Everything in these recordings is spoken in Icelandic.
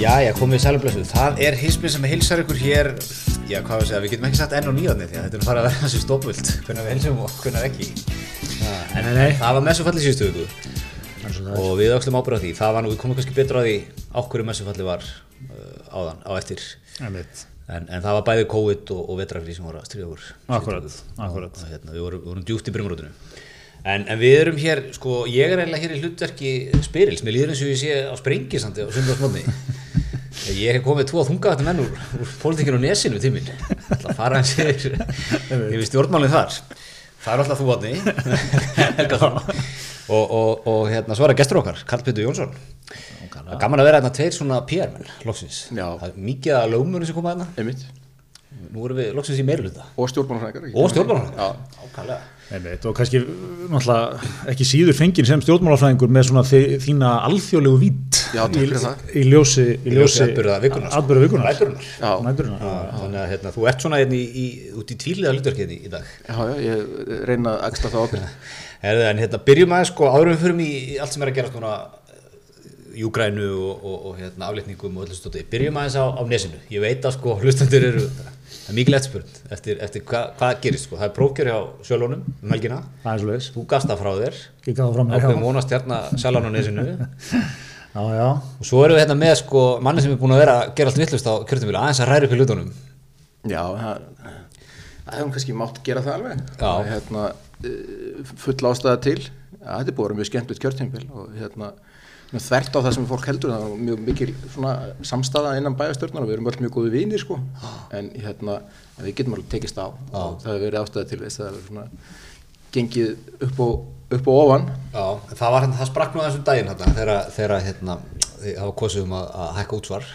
Jæja, komið í sælublessu. Það er hismið sem hilsar ykkur hér, já hvað við segja, við getum ekki sagt enn og nýjarni því að þetta er farið að vera þessi stópvöld, hvernig við hilsum og hvernig ekki. En Nei, nei. það var messufalli síðustu viku og við öxlum ábyrða því. Það var nú, við komum kannski betra á því á hverju messufalli var uh, áðan, á eftir. Einmitt. En, en það var bæði COVID og, og vetrafrí sem voru að stríða okkur. Og, og, hérna, við vorum, vorum djúpt í brimrótinu. En, en við erum hér, sko, ég er eiginlega hér í hlutverki spyrils, mér líður eins og ég sé á sprengisandi á sundarsmónni. Ég hef komið tvo þungavættum menn úr, úr pólitíkinu og nesinu tíminn. Það að fara hans yfir, yfir stjórnmálinn þar. Það er alltaf þú Helgason. Og, og, og hérna, svo er það gestur okkar, Karl Pétur Jónsson. Er gaman að vera hérna tveir svona PR-menn, loksins. Mikið að lögmunni sem koma hérna. einmitt Nú erum við loksins í meiruluta. og stjórnmálafræðingar Og stjórnmálafræðingar. Einmitt. Og kannski ekki síður fengin sem stjórnmálafræðingur með svona þi, þína alþjóðlegu vít Já, takk í, fyrir það. í ljósi, Í ljósi atburða vikunar, sko. Þannig að hérna, þú ert svona hérna í, í, út í tvíliða hlutverki hérna í, í dag. já, já, ég reyna að axla það Herðu, en hérna, byrjum aðeins sko, en við förum í, í allt sem er að gera svona júgrænu og, og, og hérna, aflétningum og öllu stóti. Byrjum aðeins á, á nesinu. Ég veit að sko, hlustandur eru, það er mikil eftirspurn eftir, eftir hva, hvað gerist sko. Það er prófkjör hjá sjálfónum um helgina. Það. Þú gafst það frá þér. Það. Ákveðum vonast hérna sjálfán á nesinu. já. já. Og svo erum við hérna með sko, manni sem er búin að vera að gera allt vittlust á kjörtumvili, aðeins að ræra upp í hlutunum. já, það það hefum kannski mátt gera það alveg Já. Það er, hérna, eh, full ástæða til já, þetta er búið að vera mjög skemmtilegt kjörtímbil og hérna þvert á það sem fólk heldur það er mjög mikil svona samstaða innan bæjastjórnar og við erum öll mjög góði vinir sko. En hérna við getum alveg tekist á. Og það hefur verið ástæða til þess að það hefur svona gengið upp og, upp og ofan. Já, það var hérna, það sprakk nú þessum daginn hérna, þegar, þegar hérna, þið hafa kosið um að, að hækka útsvar.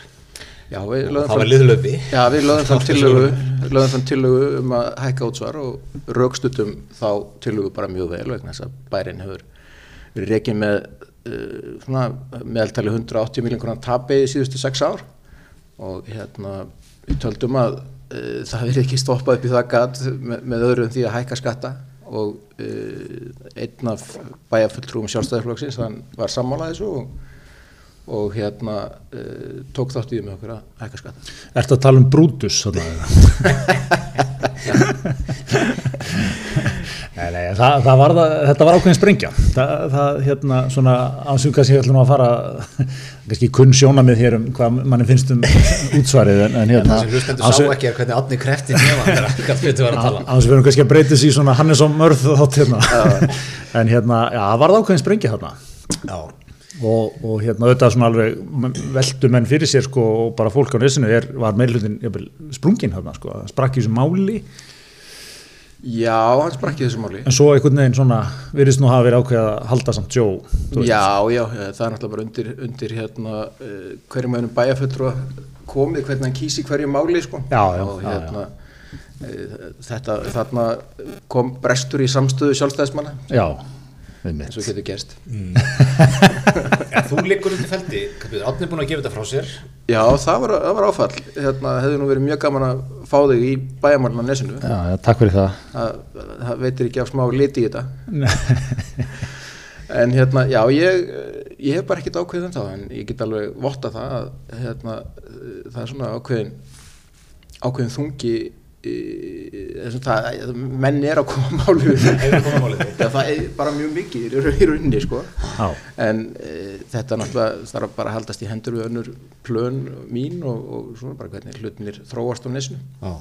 Já, það var liðlöfi. Já, við lögðum fram tillögu, lögðum fram tillögu um að hækka útsvar og raukstutum þá tillögu bara mjög vel vegna þess að bærin hefur verið reikið með svona meðaltali 180 miljón konar tapi í síðustu sex ár. Og hérna við töldum að uh, það verið ekki stoppað upp í það gat með, með öðru en því að hækka skatta. Og uh, einn af bæjarfulltrúum sjálfstæðarflokksins hann var sammálað þessu og og hérna uh, tók þátt í því með okkur að hækka skatta. Ertu að tala um Brutus? nei, nei, það, það var, þetta var ákveðin sprengja. Það, það hérna, svona, ásum kannski ætlum að fara, kannski kunn sjónamið hér um hvað manni finnst um útsvarið, en, en hérna, Það sem hlustendur sá ekki er hvernig átni krefti nefn þegar Karl Pétur var að tala. án þess að við erum kannski að breyta þessi í svona Hannes og Mörð þátt hérna. en hérna, já, það var ákveðin sprengja þarna. Já, og, og hérna auðvitað svona alveg veldu menn fyrir sér sko og bara fólk á nesinu er, var meilhutin sprungin þarna sko, sprakk í þessu máli Já, hann sprakk í þessu máli en svo einhvern veginn svona virðist nú hafa verið ákveð að halda samt sjó. Já, já, það er náttúrulega bara undir, undir hérna, uh, hverjum mönnum bæjarfulltrú komið hvernig hann kýsi hverju máli sko. Já, já, og já, hérna uh, þetta, þarna kom brestur í samstöðu sjálfstæðismanna já, eins og getur gerst. En þú liggur undir feldi, átni er búin að gefa þetta frá sér. Já, það var, það var áfall. Hérna, hefði nú verið mjög gaman að fá þig í bæjarmálna nesinu. Já, já, takk fyrir það. Það, það veitir ekki af smá liti í þetta. En hérna, já, ég ég hef bara ekkert ákveðið um það en ég get alveg votta það að hérna, það er svona ákveðin ákveðin þungi það, menn er að koma málið það er bara mjög mikið í raun- í rauninni sko. Já. en e, þetta náttúrulega þarf bara að haldast í hendur við önnur plön mín og, og svona bara hvernig hlutinir þróast á nesinu Já.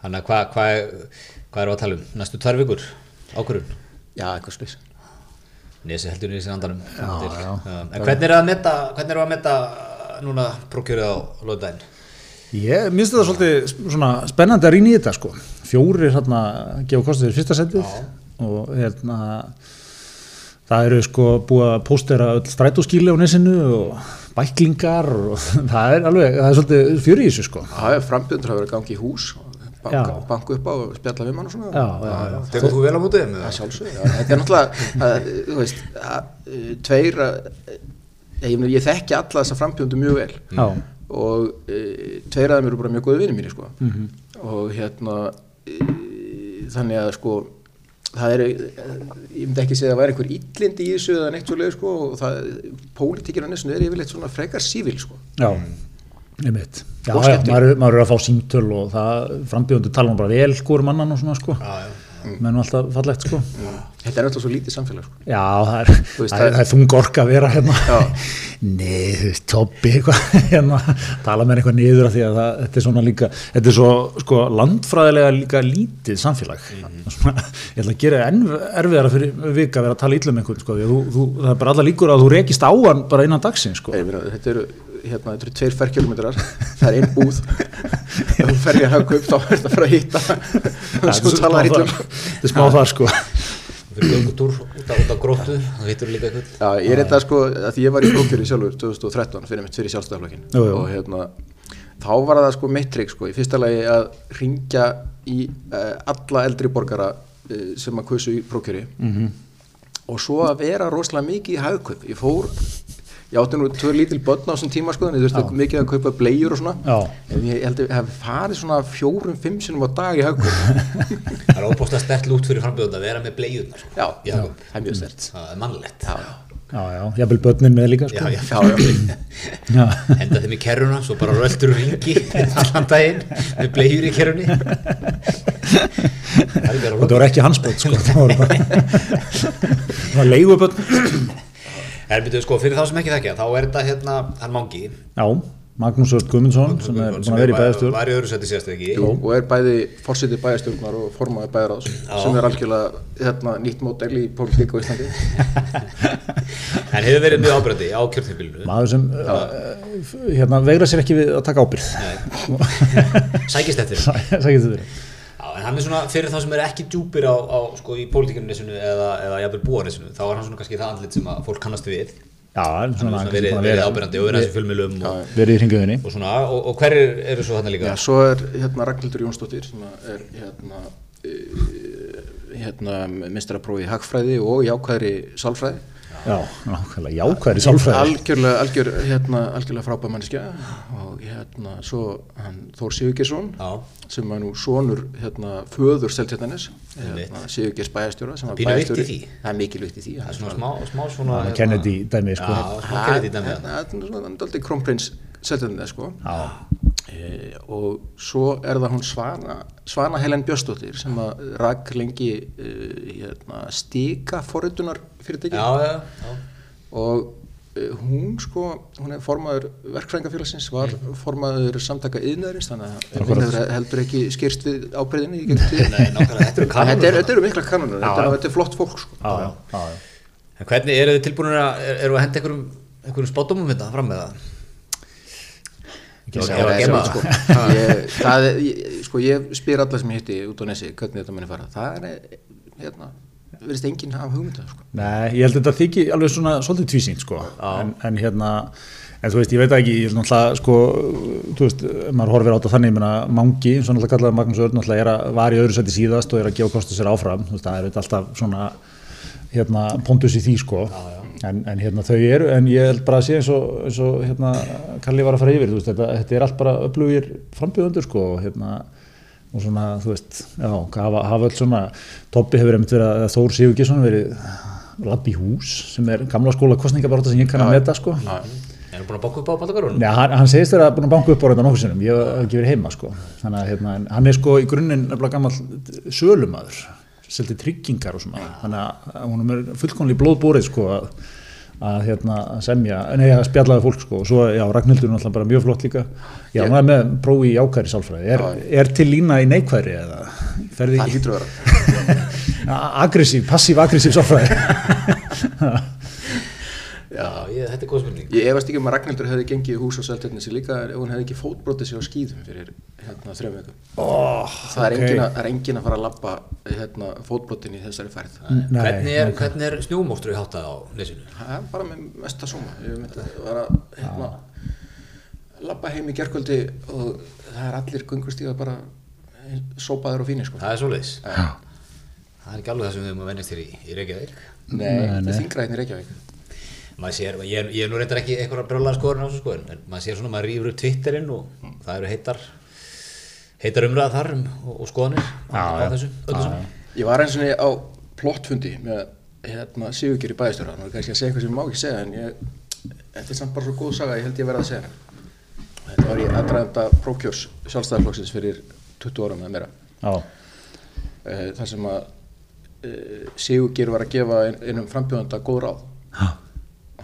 Þannig að hvað hva, hva erum við að tala um? Næstu tvær vikur ákvörun? já, eitthvað slús Nesi heldur í þessi andanum. Já, já. En hvernig er að metta, hvernig er að metta núna prókjörið á lögdæn? Ég minnst þetta svolítið svona spennandi að rýna í þetta sko. Fjórir hérna gefa kostið fyrir fyrsta setið og hérna það eru sko búið að póstera öll strætóskíli á nesinu og bæklingar og það er alveg, það er svolítið fjöri í þessu sko. það er frambjöndur að vera gangi í hús banka, Já. banka upp á og spjalla við mann og svona Já, já, já. Tekur þú vel á þeim? Það sjálfsög, já, þetta er náttúrulega að, þú veist, að, uh, tveir að, ég, ég þekki alla þessa frambjöndu mjög vel Já, og uh, tveir af þeim eru bara mjög góði vinni mínir sko. Mhm. og hérna uh, þannig að sko það er, ég myndi ekki segja að það væri einhver illindi í þessu eða neitt svoleið sko og það, pólitíkir á nesunu er yfirleitt svona frekar sífil sko. Já, einmitt. Já, Og já, maður, er- maður er að fá símtöl og það frambjöfundu tala um bara vel hvort mannan og svona sko. Já, já. Menn var alltaf fallegt sko. Þetta er náttúrulega svo lítið samfélag sko. Já, það er, veist, það er, er þung orka að vera hérna. Nei, eitthvað, hérna, tala með eitthvað niður af því að það, þetta er svona líka, þetta er svo, sko, landfræðilega líka lítið samfélag. Svona, ég ætla að gera enn erfiðara fyrir vika að vera að tala illa um einhvern, sko, þú, þú, það er bara alla líkur að þú rekist á hann bara innan dagsins, sko. Ég meina, þetta eru hérna, þetta eru tveir ferkilometrar það er einn búð ef þú ferði að hafa upp þá er þetta fara að hitta Það er smá talar þar- sko. Fyrir göngutúr út á, gróttu, þá hittur líka eitthvað. Já, ég er þetta sko, að því ég var í prókjöri sjálfur 2013 fyrir mitt fyrir jú. og hérna þá var það sko mitt trikk sko, í fyrsta lagi að ringja í uh, alla eldri borgara uh, sem að kusu í prókjöri Mhm. og svo að vera rosalega mikið í hagkaup ég fór, ég átti nú tvö lítil börn á þessum tíma sko, en ég þurfti mikið að kaupa bleiur og svona Já. en ég held að ég hef farið svona fjórum, fimm sinum á dag í hagkaup Það er óbúslega stert lút fyrir frambjöðund að vera með bleiðunar. Sko. Já, Já, það er mjög stert Það er mannlegt. Já, Já, já, jafnvel börnin með líka, Já, sko. já, já, já. Já. Henda þeim í kerruna, svo bara röldur ringi allan daginn með bleiður í kerrunni. Það er ekki að Og það var ekki hans börn, sko. Það var bara, það var leigubörn. Er byrjuð sko, fyrir þá sem ekki þekkja, þá er þetta hérna, hann Mangi, Já, Magnús Ört Guðmundsson sem er búin að vera í bæðastjórn. Var í öðru seti síðast ekki. Jú, og er bæði fórsetið bæjarstjórnar og formaði bæjaráðs sem er algjörlega hérna, nýtt mótel í pólitík á Íslandi En hefur verið mjög ábyrgandi á kjörtíðbílunu. Maður sem uh, hérna, vegra sér ekki við að taka ábyrð. Sækist eftir. Verið. Já, en hann er svona, fyrir þá sem er ekki djúpir á, á sko, í pólitíkunisinu eða, eða jafnvel búanisinu, þá er hann svona kannski það andlit sem að fólk kannast við. Já, Hann svona, er svona verið, verið ábyrgandi og verið þessi fjölmjölum og, verið í hringuðinni. og svona, og, og hver eru svo þarna líka? Já, svo er hérna Ragnhildur Jónsdóttir sem er hérna, uh, hérna mistraprófi í hagfræði og jákvæðri sálfræði Já, nákvæmlega jákvæðri sálfræði. algjörlega, algjör, hérna, algjörlega frábæð mannskja og hérna svo hann Þór Sigurgeirsson Já, sem er nú sonur hérna föður Seltjarnanes Einmitt. hérna, Sigurgeirs bæjarstjóra sem var Pínu vitt í því. það er mikil vitt í því það er svona smá, smá svona... Það Kennedy sko. Já, smá Kennedy dæmi. Það er er aldrei krónprins Seltjarnanes sko Já, e, og svo er það hún Svana, Svana Helen Björnsdóttir sem að rak lengi e, hérna, stika forritunar fyrirtæki Já, já, já. og e, hún sko, hún er formaður verkfræðingafélagsins, var formaður samtaka yðnaðurins, þannig að hún hefur heldur ekki skýrst við ábreyðinni í gegnum tíðina. Nei, nákvæmlega, þetta eru er- mikla kanonur, þetta, er- þetta er flott fólk sko. já, hvernig eru þið tilbúinir að, er- eru að henda einhverjum, einhverjum spátumum þetta fram með það? Ekki Já, segja já, það, gema sko. það. sko, ég spyr alla sem hitti út á nesi hvernig þetta muni fara. Það er, hérna, verðist enginn hafa hugmynda, sko. Nei, ég held að þetta þykji alveg svona svolítið tvísýnt sko, en, en hérna en þú veist, ég veit ekki, ég er náttúrulega sko, þú veist, maður horfir á þetta þannig, ég meina, Mangi, svona alltaf kallaði Magnús Örn náttúrulega er að var í öðru seti síðast og er að gefa kostu sér áfram, þú veist, það er alltaf svona, hérna, pondus í því sko, En, en hérna þau eru, en ég held bara að sé eins og, eins og hérna, Kalli var að fara yfir, veist, þetta, þetta er allt bara upplugir frambjöðundur sko, og hérna, og svona, þú veist, já, hafa, hafa öll svona, Toppi hefur einmitt verið að Þór Sigur Gisson verið lapp í hús, sem er gamla skóla kostningabaróta sem ég kann að meta, sko. Er hann búin að bóka upp á bandagarunum? Nei, hann, hann segist þér að búin að banka upp á þetta nokkuð sinnum, ég hef ekki verið heima, sko. Þannig að hérna, hann er sko í grunninn nefnilega gammal sölumadur, seldi tryggingar og svona, þannig að hún er fullkonlega í blóðbórið, sko, að, að hérna semja, nei að spjallaði fólk sko. Og svo, já, Ragnhildur er náttúrulega bara mjög flott líka. Já, hún er með prófi í ákværi sálfræði. Er, er til lína í neikværi eða? Ferði að vera. aggressív, passív-aggressív sálfræði Já, ég, þetta er góð spurning. Ég efast ekki um að Ragnhildur hefði gengið í hús á Seltjarnesi líka ef hún hefði ekki fótbrotið sig á skýðum fyrir hérna þrejum vikum. oh, Það er, engin að, er engin að fara að labba hérna, fótbrotin í þessari færð. Nei, hvernig er, hvernig er snjómóstru háttað á nesinu? Það er bara með mesta sóma. Ég myndi að vera hérna, labba heim í gerkvöldi og það er allir gungustíða bara sópaður og fínir sko. Það er svoleiðis. Já. Það er ekki alveg það sem við erum að vennast þér í, í Reykjavík. Nei, þetta er sér, ég, ég er nú reyndar ekki eitthvað brjólaða skoðun á þessu skoðun, en maður sér svona, maður rýfur upp Twitterinn og það eru heitar, heitar umræða þar um, og, og skoðanir á, á þessu, saman. Ég var eins og niður á plottfundi með hérna, Sigurgjur í bæðistöra og kannski að segja eitthvað sem ég má ekki segja en ég, þetta er samt bara svo góð saga ég held ég verða að segja hana. Þetta var í aðdraðanda prókjörs sjálfstæðarflokksins fyrir 20 árum eða meira. Já, eh, þar sem að eh, Sigurgjur var að gefa ein- einum frambjóðanda góð ráð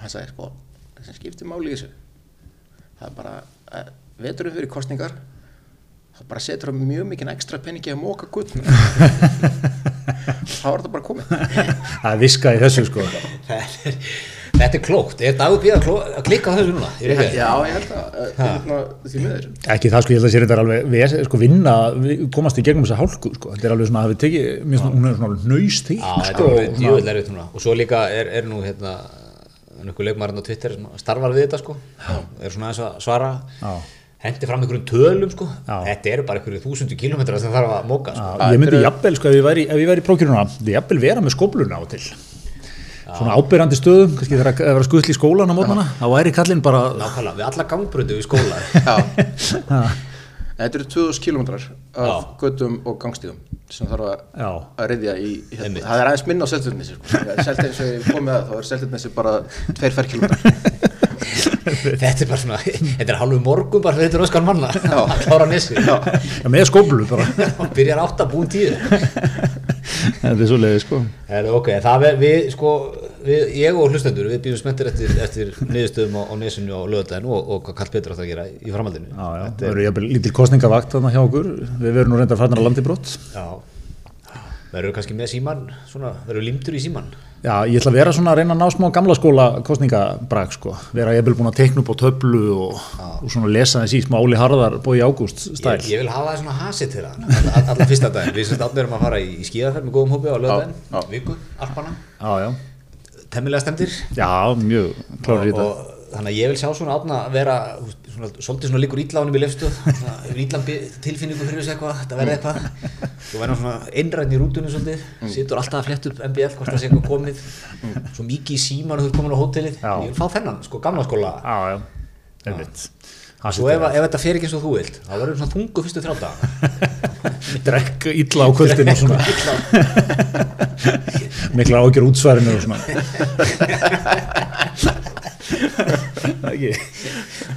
hann sagði sko, það sem skiptir máli í þessu það er bara að veturum fyrir kostningar það bara setur það mjög mikið ekstra peningi að móka gutt þá er það bara komið. Það er viska í þessu sko. Þetta er, þetta er klókt, er Dagur Bíða kló, að klikka þessu núna? Já, ég held að eh, hérna, því miður. Ekki það sko, ég held að sér þetta er alveg við, sko, vinna, við komast í gegnum þessa hálku sko. þetta er alveg svona að við tekið, hún er svona nöys þig Já, þetta sko, er alveg djúvel erfitt núna. Og svo líka er, er nú hérna einhver leikmaðurinn á Twitter sem starfar við þetta sko. Er svona aðeins að svara. Já. hendi fram einhverjum tölum sko. Já. þetta eru bara einhverju þúsundu kilómetrar sem þarf að móka sko. Já, ég myndi jafnvel, sko, ef ég væri, ef ég væri í prókjöruna, jafnvel vera með skópluna á til. Svona ábyrrandi stöðum, kannski þegar að vera skuðsli í skólan á mótana, þá væri kallinn bara, nákvæmlega, við alla gangbröðu í skóla Þetta eru 2000 kilometrar af göttum og gangstíðum sem þarf að, að reyðja í hérna. Það er aðeins minna á Seltjarnesi sko. Seltjarnesi, ef ég kom með það, þá er Seltjarnesi bara tveir ferkilometrar þetta er bara svona, þetta er halvu morgun bara þetta röskan manna að klára nessi já, með skóplu bara, byrjar átt að búin tíu. Þetta er svo leiði, sko. Er, ok, það við, við sko við, ég og hlustendur, við býðum spenntir eftir, eftir niðurstöðum á, á nesinu á lögadaginu og, og hvað Karl Petur átt að gera í framhaldinu. Já, já, það verður jafnvel lítil kostningavakt þarna hjá okkur, við verum nú reyndar að landi brott. Já, verður kannski með síman svona, verður límtur í síman Já, ég ætla að vera svona að reyna að ná smá gamla skóla kostningabrag, sko, vera jafnvel búin að teikna upp á töflu og, og svona lesa þessi smá Óli Harðar bói ágúst stæl. ég, ég vil hafa það svona hasið til það alla, alla fyrsta daginn, við sem áttum erum að fara í, í skíðaferð með góðum hópi á já. viku, alpana, Já, já, temmilega stemdir já, mjög klárir í þetta. þannig að ég vil sjá svona átna vera veist, svona, svolítið svona líkur honum í lefstuð ítlan tilfinningu fyrir þessu eitthvað þetta verði eitthvað. Þú verður svona einræðin í rútunni svolítið. Mm. situr alltaf að fletta upp MBL hvort það sé eitthvað komið. Svo mikið í síman og þú ert komin á hótelið. Já. ég vil fá þennan, sko, gamla skóla. Já, já, einmitt. svo ef, ef þetta fer ekki eins og þú vilt þá verður svona þungu fyrstu þrjá daga. Drekk illa á kvöldinu og svona. Mikla ágjör útsværinu og svona. Það ekki.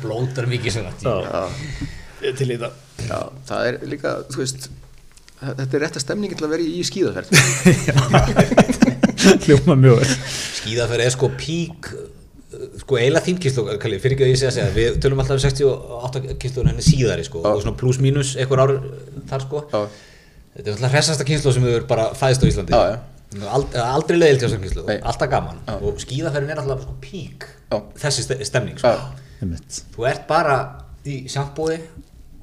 blótar mikið Ég er til í þetta. Já, það er líka, þú veist þetta er rétta stemningin til að vera í skíðaferð Hljóma mjög vel. skíðaferð er sko pík sko eiginlega þín kynslu, Kalli, fyrir ekki að ég segja að segja við tölum alltaf um 68 kynslu henni síðari sko, og svona pluss mínus einhver ár þar sko Já, þetta er alltaf hressasta kynslu sem við bara fæðist á Íslandi Já, já. Ald, aldrei leiðilt hjá þessum kynslu, Nei. alltaf gaman og skíðaferðin er alltaf sko pík Já. þessi ste- stemning sko. Já. Þú ert bara í sjampói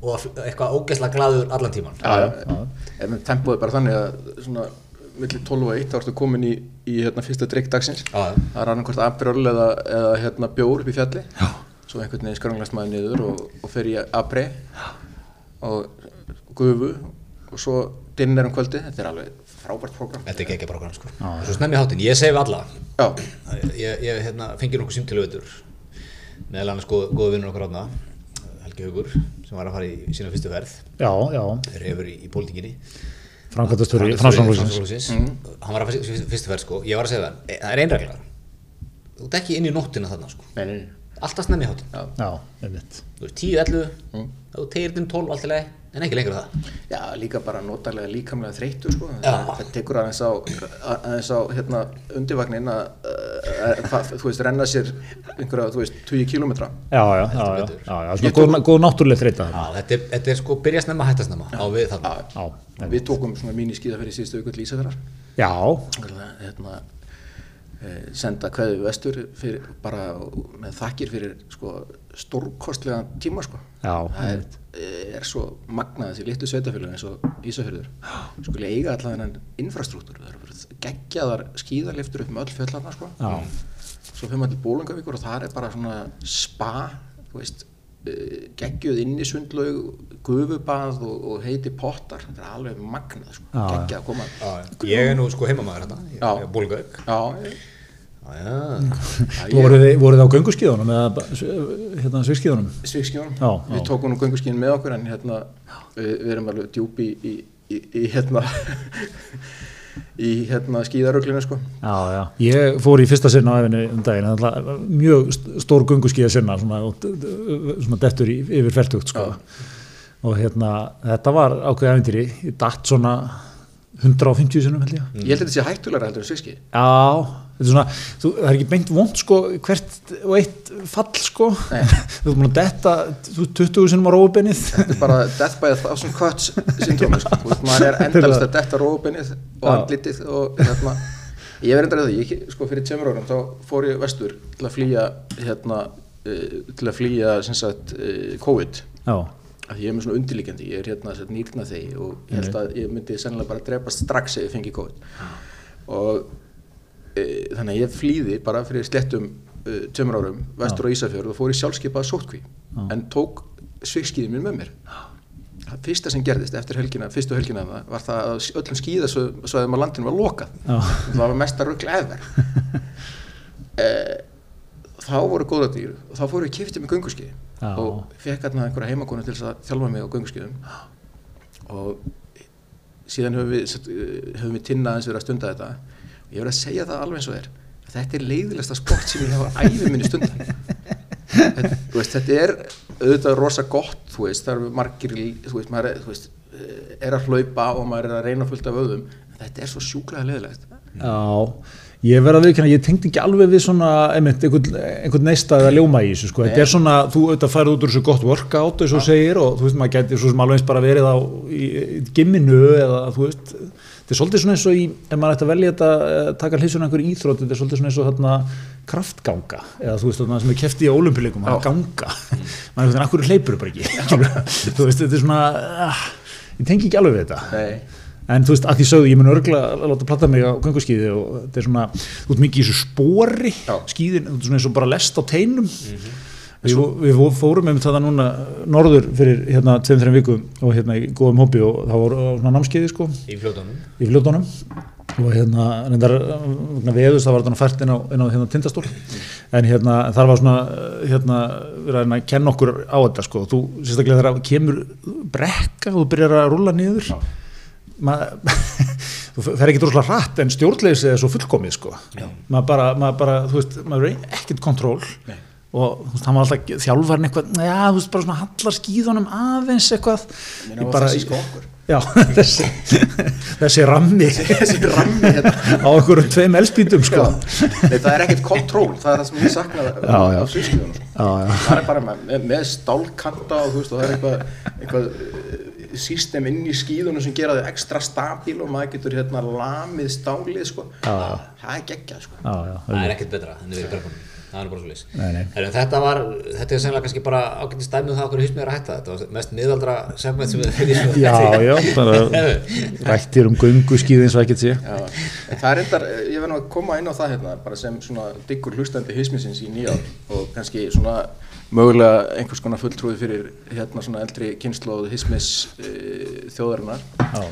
og eitthvað ógeðslega glaður allan tíman já, já. Er bara þannig að svona millir 12 og 1 þá ertu komin í, í hérna, fyrsta drikk dagsins Já, já. það er annarkvort abröll eða, eða hérna, bjór upp í fjalli já. svo einhvern veginn skranglast maður niður og, og fer í abre og gufu og svo dinner um kvöldi þetta er alveg frábært program þetta er ekki program sko. svo snemmi hátin, ég segi við alla já, ég, ég hérna, fengið nokkuð símtölu veitur meðal annars góð, góða vinnur okkar átna Helgi Haugur sem var að fara í sína fyrstu ferð Já, já, þeir hefur í, í pólitíkinni framkvæmtastöri Framkvæmdastjóri Framsóknarflokksins. Framsóknarflokksins. hann var að fara í fyrstu ferð sko. ég var að segja það, e- það er einregla þú ert ekki inn í nóttina þarna sko. nei, nei, nei. alltaf snemmi hátin Já. Já, einmitt. þú veist 10, 11, Mm. þú tegir þinn 12 allt í lagi, en ekki lengur en það. Já, líka bara notarlega líkamlega þreytur sko. Það, tekur aðeins á, aðeins á hérna, undirvagnin að uh, þú veist, renna sér einhverja, þú veist, 20 kilometra Já, já, já, já, betur. já, já, svona góð, góð náttúrulega þreita Já, þetta, er, þetta er sko byrja snemma hætta snemma á við þarna. Við tókum svona míniskíðaferð í síðustu aukur Lísaferðar já, hérna, eh, senda kveðu vestur fyrir, bara með þakkir fyrir sko, stórkostlega tíma sko. Já, það er, er svo magnað þessi litlu sveitafélug eins og Ísafjörður skulle eiga allavega þennan infrastruktúr það eru geggjaðar skíðarliftur upp með öll fjallarna sko. Já. svo fyrir maður til Bólangavíkur og það er bara svona spa þú veist eh, geggjuð inn í sundlaug gufubað og, og heiti pottar þetta er alveg magnað sko. Já, já. geggjað að koma ég er nú sko heimamaður hérna ég Já. já, já, já. voruð þið, voruð þið á gönguskíðunum eða s- hérna svikskíðunum? Svíkskjónum, Já, við já. tókum nú gönguskín með okkur en hérna við, við erum alveg djúpi í, í, í, í hérna í hérna skíðaröglinu sko Já, já, ég fór í fyrsta sinna á efinu um daginn, það var mjög st- stór gunguskíða sinna, svona, svona dettur í, yfir færtugt, sko. Og hérna, þetta var ákveðið æfintýri, ég datt svona 150 sinnum, held ég. ég held að þetta sé hættulega heldur en sviski Já, þetta er svona, þú, það er ekki beint vond, sko, hvert og eitt fall, sko. Þú ert múin að detta þú- 20 sinnum á rófubennið. þetta er bara death by a thousand cuts syndromi sko, þú veist, maður er endalist að detta rófubinnið og andlitið og hérna ég verði endar að það, ég, sko fyrir tjömmur árum þá fór ég vestur til að flýja hérna, uh, til að flýja sem sagt uh, COVID. Já, að ég er með svona undirlíkjandi, ég er hérna nýrna þegi og ég held að ég myndi sennilega bara drepast strax ef ég fengi COVID. Og þannig að ég flýði bara fyrir slettum e, tjömmur árum vestur á Ísafjörð og fór í sjálfskeipaða sótkví en tók svikskíðin minn með mér. Það fyrsta sem gerðist eftir helgina, fyrstu helgina var það að öllum skíðasvæðum á landinu var lokað. Það var mesta rugl efer e, þá voru góða dýr og þá fóru ég kiptið með gönguskíði Já. og fekk hérna einhverja heimakonu til þess að þjálfa mig á gönguskíðum. Og síðan höfum við, eh, höfum við tinna aðeins verið að stunda þetta og ég verið að segja það alveg eins og að þetta er leiðilegsta sport sem ég hefa æfið minni stundan þetta, veist, þetta er auðvitað rosa gott þú veist, það eru margir þú veist, maður þú veist, eh, er að hlaupa og maður er að reyna fullt af öðum þetta er svo sjúklega leiðilegt Já, ég verð að viðkynna, ég tengdi ekki alveg við svona, einmitt, einhvern, einhvern neista eða ljóma í þessu, sko, þetta er svona, þú auðvitað færið út úr þessu gott workout, eins og segir, og þú veist, maður gæti svo sem alveg eins bara verið á í, í gimminu, eða þú veist, þetta er svolítið svona eins og í, ef maður ætti að velja þetta, eh, taka hlýsuna einhver íþrótt, þetta er svolítið svona eins og þarna kraftganga, eða þú veist, þarna sem er kefti í ólimpileikum, maður Já. ganga, maður er hvernig, akkur hleypur bara ekki, þú veist, þetta er svona, ah, ég tengi ekki alveg við þetta. Nei. En þú veist, að því sögðu, ég mun örgla að láta platta mig á gönguskíði og þetta er svona, þú ert mikið í þessu spori, Já. skíðin, þetta er svona eins og bara lest á teinum. Við, við fórum með þetta núna norður fyrir hérna tveim, þreim vikum og hérna í góðum hópi og það voru svona námskeiði sko. Í fljótunum? Í fljótonum og hérna reyndar veðust það var þetta fært inn á, inn á hérna tindastól. En hérna þar var svona hérna að reyna að kenna okkur á þetta sko. Þú sérstaklega þegar kemur brekka og þú byrjar að rúlla niður. Maður þú fer ekki droslega hratt en stjórnleysi er svo fullkomið sko. Maður bara, maður bara, þú veist, maður er ekkert kontról. Nei. Og þú veist, hann var alltaf þjálfarinn eitthvað, já, þú veist, bara svona hallar skíðunum aðeins eitthvað á bara- þessi skokkur Já, þessi, þessi rammi þessi rammi hérna á einhverjum tveim elspítum sko. Nei, það er ekkert kontról, það er það sem ég sakna Já, já. af sviðskjöðunum sko. Já, já. það er bara með, með, stálkanta og þú veist og það er eitthvað, eitthvað eh, system inn í skíðunum sem gera þau ekstra stabíl og maður getur hérna lamið stálið sko. Já, já. það er geggjað sko. Já, já, það er ekkert betra en það er brekkunum það er bara svo nei. þetta var, þetta er sennilega kannski bara ágætið stæmið það okkur hýst mér að hætta. Þetta var mest miðaldra segment sem við fyrir já, já, bara rættir um gönguskíði eins og ekkert sé. Já, en það er endar, ég verð nú að koma inn á það hérna, bara sem svona diggur hlustandi hismisins í nýja og kannski svona mögulega einhvers konar fulltrúi fyrir hérna svona eldri kynnslóð hismis e, þjóðarinnar. Já,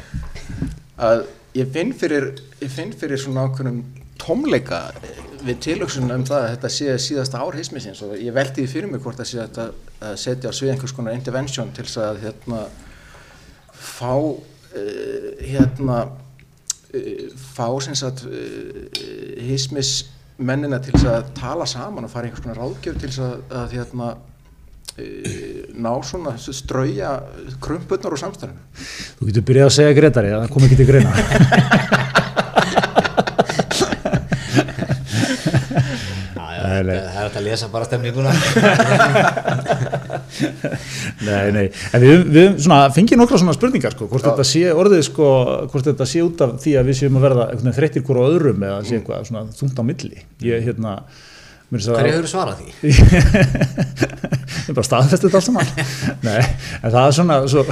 að ég finn fyrir, ég finn fyrir svona ákveðnum tómleika eh, við tilöksun um það að þetta sé síðasta ár hismisins og ég veldi því fyrir mig hvort það sé þetta að setja á svið einhvers konar intervention til þess að hérna fá uh, hérna uh, fá sem sagt uh, hismis mennina til þess að tala saman og fara einhvers konar ráðgjöf til þess að, að hérna ná svona strauja krumputnar og samstæðinu þú getur byrjað að segja Gretari að það kom ekki til greina Já, já, Nei, nei. Það er hægt að lesa bara stemninguna. Nei, nei, en við, við svona, fengið nokkra svona spurningar sko, hvort þetta sé orðið sko, hvort þetta sé út af því að við séum að verða þreyttir hvort á öðrum eða sé eitthvað svona þungt á milli. Ég hérna er hverju hefur svarað því? ég er bara staðfestið þetta alls saman. Nei, en það er svona svo,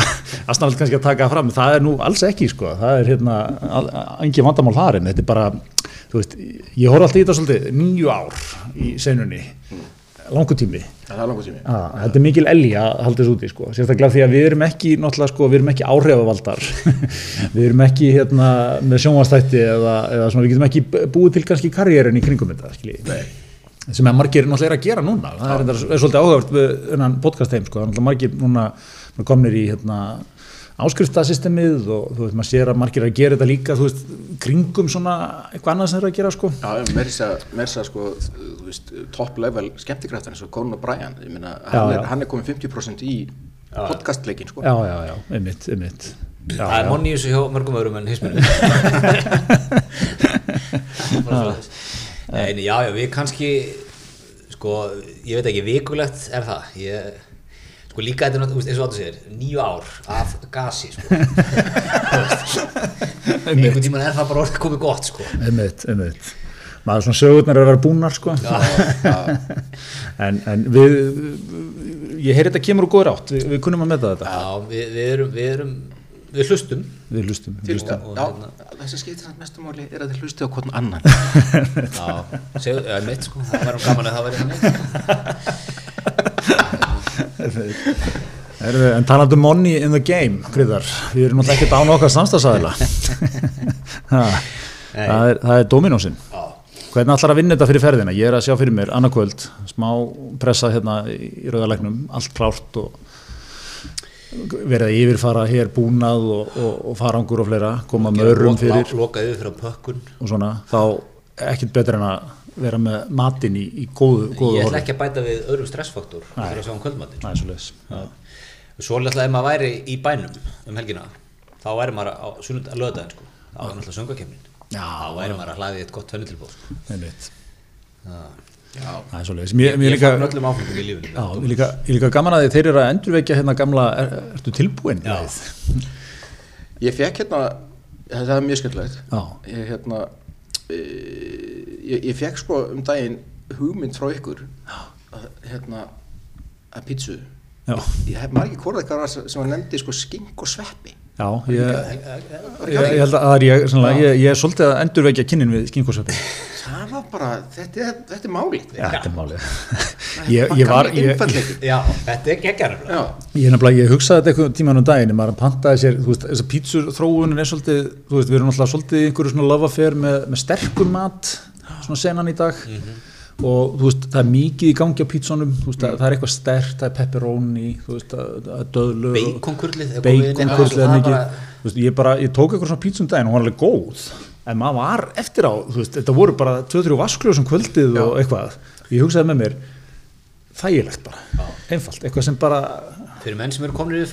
aðsnáðilegt kannski að taka fram það er nú alls ekki sko, það er hérna engin vandamál þar en þetta er bara þú veist, ég horf alltaf í þetta svolítið nýju ár í senunni langu tími. Það er langur tími. Ah, þetta er mikil elgi að halda þessu úti sko. sérstaklega því að við erum ekki sko, við erum ekki áhrifavaldar. Við erum ekki hérna, með sjónvastætti eða, eða svona, við getum ekki búið til kannski karriérin í kringum þetta sem er margir náttúrulega er að gera núna. Það er, er, svolítið áhugavert við unnan podcast heim sko. margir núna komnir í hérna, áskriftasystemið og þú veist, maður sér að margir að gera þetta líka, þú veist, kringum svona eitthvað annað sem þeir eru að gera, sko. Já, mér þess að sko, þú veist, top level skemmtikraftan eins og Conan O'Brien, ég meina, Já, hann, er- hann er komið 50% í podcastleikin, sko. Já, já, já, einmitt, einmitt. Já, það er monni í þessu hjá mörgum öðrum en hisminu Nei, já, já, við kannski sko, ég veit ekki, vikulegt er það ég, sko líka þetta er náttúrulega, eins og áttu sér nýju ár af gasi sko. einhvern tímann er það bara orðið komið gott sko. Einmitt, einmitt. Maður svona sögurnar er að vera búnar, sko. en, en við, ég heyri þetta kemur úr góður átt, við, við kunnum að meta þetta. já, við, við erum við erum, við hlustum Við hlustum. við hlustum. og já, hérna- þess að skiptir samt mestumáli er að þið hlusti á hvern annan. já, segðu, ja, mitt sko það væri gaman að það væri þannig Heyrðu, En talandi um money in the game, Gryðar, við erum náttúrulega ekkert án okkar samstagsæðila. það, er, það er dominósinn. Hvernig ætlar að vinna þetta fyrir ferðina? Ég er að sjá fyrir mér annarkvöld, smá pressa hérna í rauðarleiknum, allt klárt og verið að yfirfara hér búnað og, og, og farangur og fleira, koma mörrum fyrir lokaðið fyrir pökkun og svona, þá ekkert betur en að vera með matinn í, í góðu, góðu ég ætla ekki að bæta við öðrum stressfaktor fyrir að sjá um kvöldmatinn Næ, svo leiðis. Svo alltaf ef maður væri í bænum um helgina þá væri maður á sunnund að löðaðin sko. þá er náttúrulega söngakefnin Já, þá væri maður að hlaði eitt gott sko. Einmitt. Það- Það er svo leiðis. Mér, mér ég líka, fann öllum áfengum í lífinu já, mér líka, ég líka gaman að þið þeir eru að endurvekja hérna gamla, er, ertu tilbúin? Ég fekk hérna, það er mjög skemmtilegt, Já. ég hérna, e, ég, ég fekk sko um daginn hugmynd frá ykkur, að, hérna, að pítsu. Já. Ég hef hvort eitthvað sem að nefndi sko skink og sveppi. Já, ég, ég, ég held að það er ég, sannlega, ég, ég er svolítið að endurvekja kynnin við skinkosöpi. Það var bara, þetta er, þetta er málið. Já, þetta er málið. Ég, ég var. Já, þetta er geggjar Já, ég nefnilega, ég hugsaði þetta eitthvað tíman um daginn, maður pantaði sér, þú veist, þessar pítsur þróunin er svolítið, þú veist, við erum alltaf svolítið í einhverju svona love affair með, með sterkum mat, svona senan í dag. Og þú veist, það er mikið í gangi á pítsunum, þú veist, það, það er eitthvað stert, það er pepperoni, þú veist, það, er döðlur og- Baconkurlið baconkurlið er mikið. þú veist, ég, bara, ég tók eitthvað svona pítsum daginn og hún var alveg góð. En maður var eftir á þú veist, þetta voru bara 2-3 vaskljóð sem kvöldið og eitthvað, ég hugsaði með mér þægilegt bara, einfalt eitthvað sem bara, Fyrir menn sem eru komin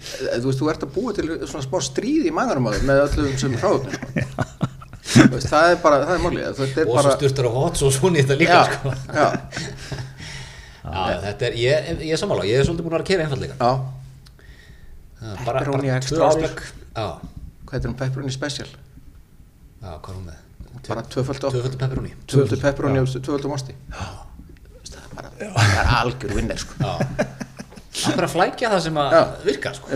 er já. Þú veist, þú ert að búa til svona smá stríð í á þér með öllum sem hráðum. Þú veist, það er bara, það er er og bara, svo styrtar á hot og svona í þetta líka já, sko. já, Já, þetta er, ég, ég er sammála, ég er svolítið búin að vera að kera einfallega já. bara, Pepperoni extra Já, Hvað er um pepperoni special? já, hvað er hún með? Bara Tvöföldu pepperoni Tvöföldu pepperoni og tvöföldu mosti. Það er bara, það er algjör vinner, sko. Það er að flækja það sem að Já. virka sko.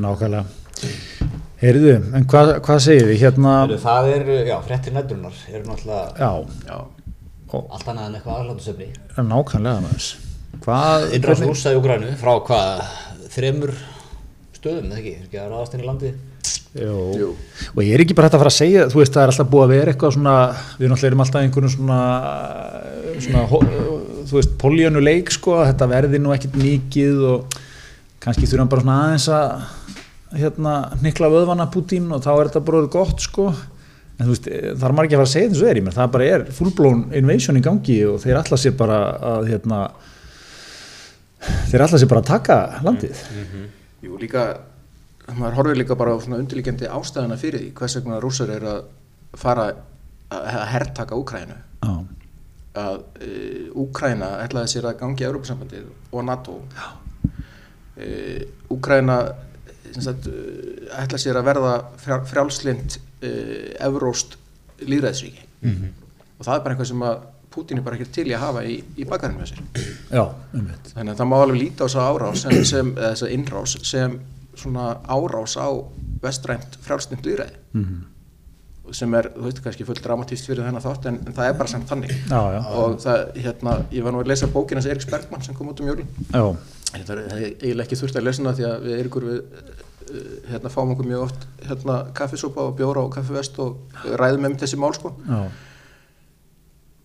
Nákvæmlega. Heyrðu, en hvað, hvað segir þið hérna, Heyrðu, Það er, já, fréttir nætturinnar eru náttúrulega já, Já. allt annað en eitthvað aðhlátusefni nákvæmlega með þess hvað, Innráð rúsa í Ukrænu frá hvað þremur stöðum, eða ekki, er ekki að ráðast inn í landi Jú. Og ég er ekki bara hægt að fara að segja þú veist það er alltaf búið að vera eitthvað svona við náttúrulega erum alltaf einhvern svona, svona þú veist políönu leik sko að þetta verði nú ekkit mikið og kannski þurfum bara svona aðeins að hérna nikla vöðvana Putin og þá er þetta bara orðið gott sko. En þú veist er maður ekki að fara að segja þessu er menn það bara er fullblown invasion í gangi og þeir alltaf sér bara að hérna þeir alltaf sér bara að taka landið. Jú, líka, maður horfir líka bara á svona undirlíkjandi ástæðana fyrir því hvers vegna rússar er að fara að að herrtaka Úkrænu Já, að uh, Úkræna ætlaði sér að gangi Európa-sambandið og NATO. Uh, Úkræna sem sagt, uh, ætlaði sér að verða frjál, frjálslind uh, evróst líðræðsríki og það er bara eitthvað sem að Pútín er bara ekki til í að hafa í, í bakarinn með sér. Já, Þannig að það má alveg líta á þessa árás sem, sem, eða þessa innrás sem svona árás á vestrænt frjálsnind líðræði Mhm. sem er, þú veist kannski fullt dramatíst fyrir þennan þátt en, en það er bara samt þannig. Já, já. og það, hérna, ég var nú að lesa bókina hans Eriks Bergmann sem kom út um jólin. Já, þetta er eiginlega ekki þurft að lesa hana því að við Erikur við uh, hérna fáum okkur mjög oft hérna kaffisópa og bjóra og kaffivest og ræðum um þessi mál sko. Já,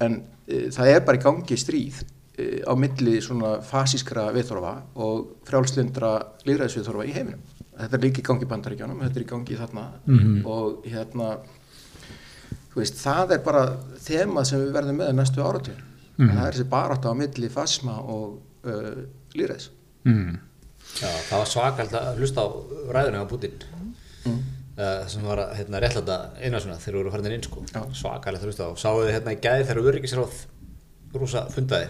en uh, það er bara í gangi stríð. e, á milli svona fasískra viðþorfa og frjálslindra líðræðisviðþorfa í heiminum. Þetta er líka í gangi í bandaríkjónum, þetta er í gangi þarna og hérna, þú veist, það er bara þemað sem við verðum með næstu áratugin. Það er þessi barátt á milli fasisma og uh, líðræðis. mm. Já, það var svakalt að hlusta á ræðuna á Putin mm. sem var að hérna, réttlæta eina svona þegar við vorum farin inn sko. Svakalt að hlusta á sáðu þið hérna í gæði þegar öryggisráð rúsa fundaði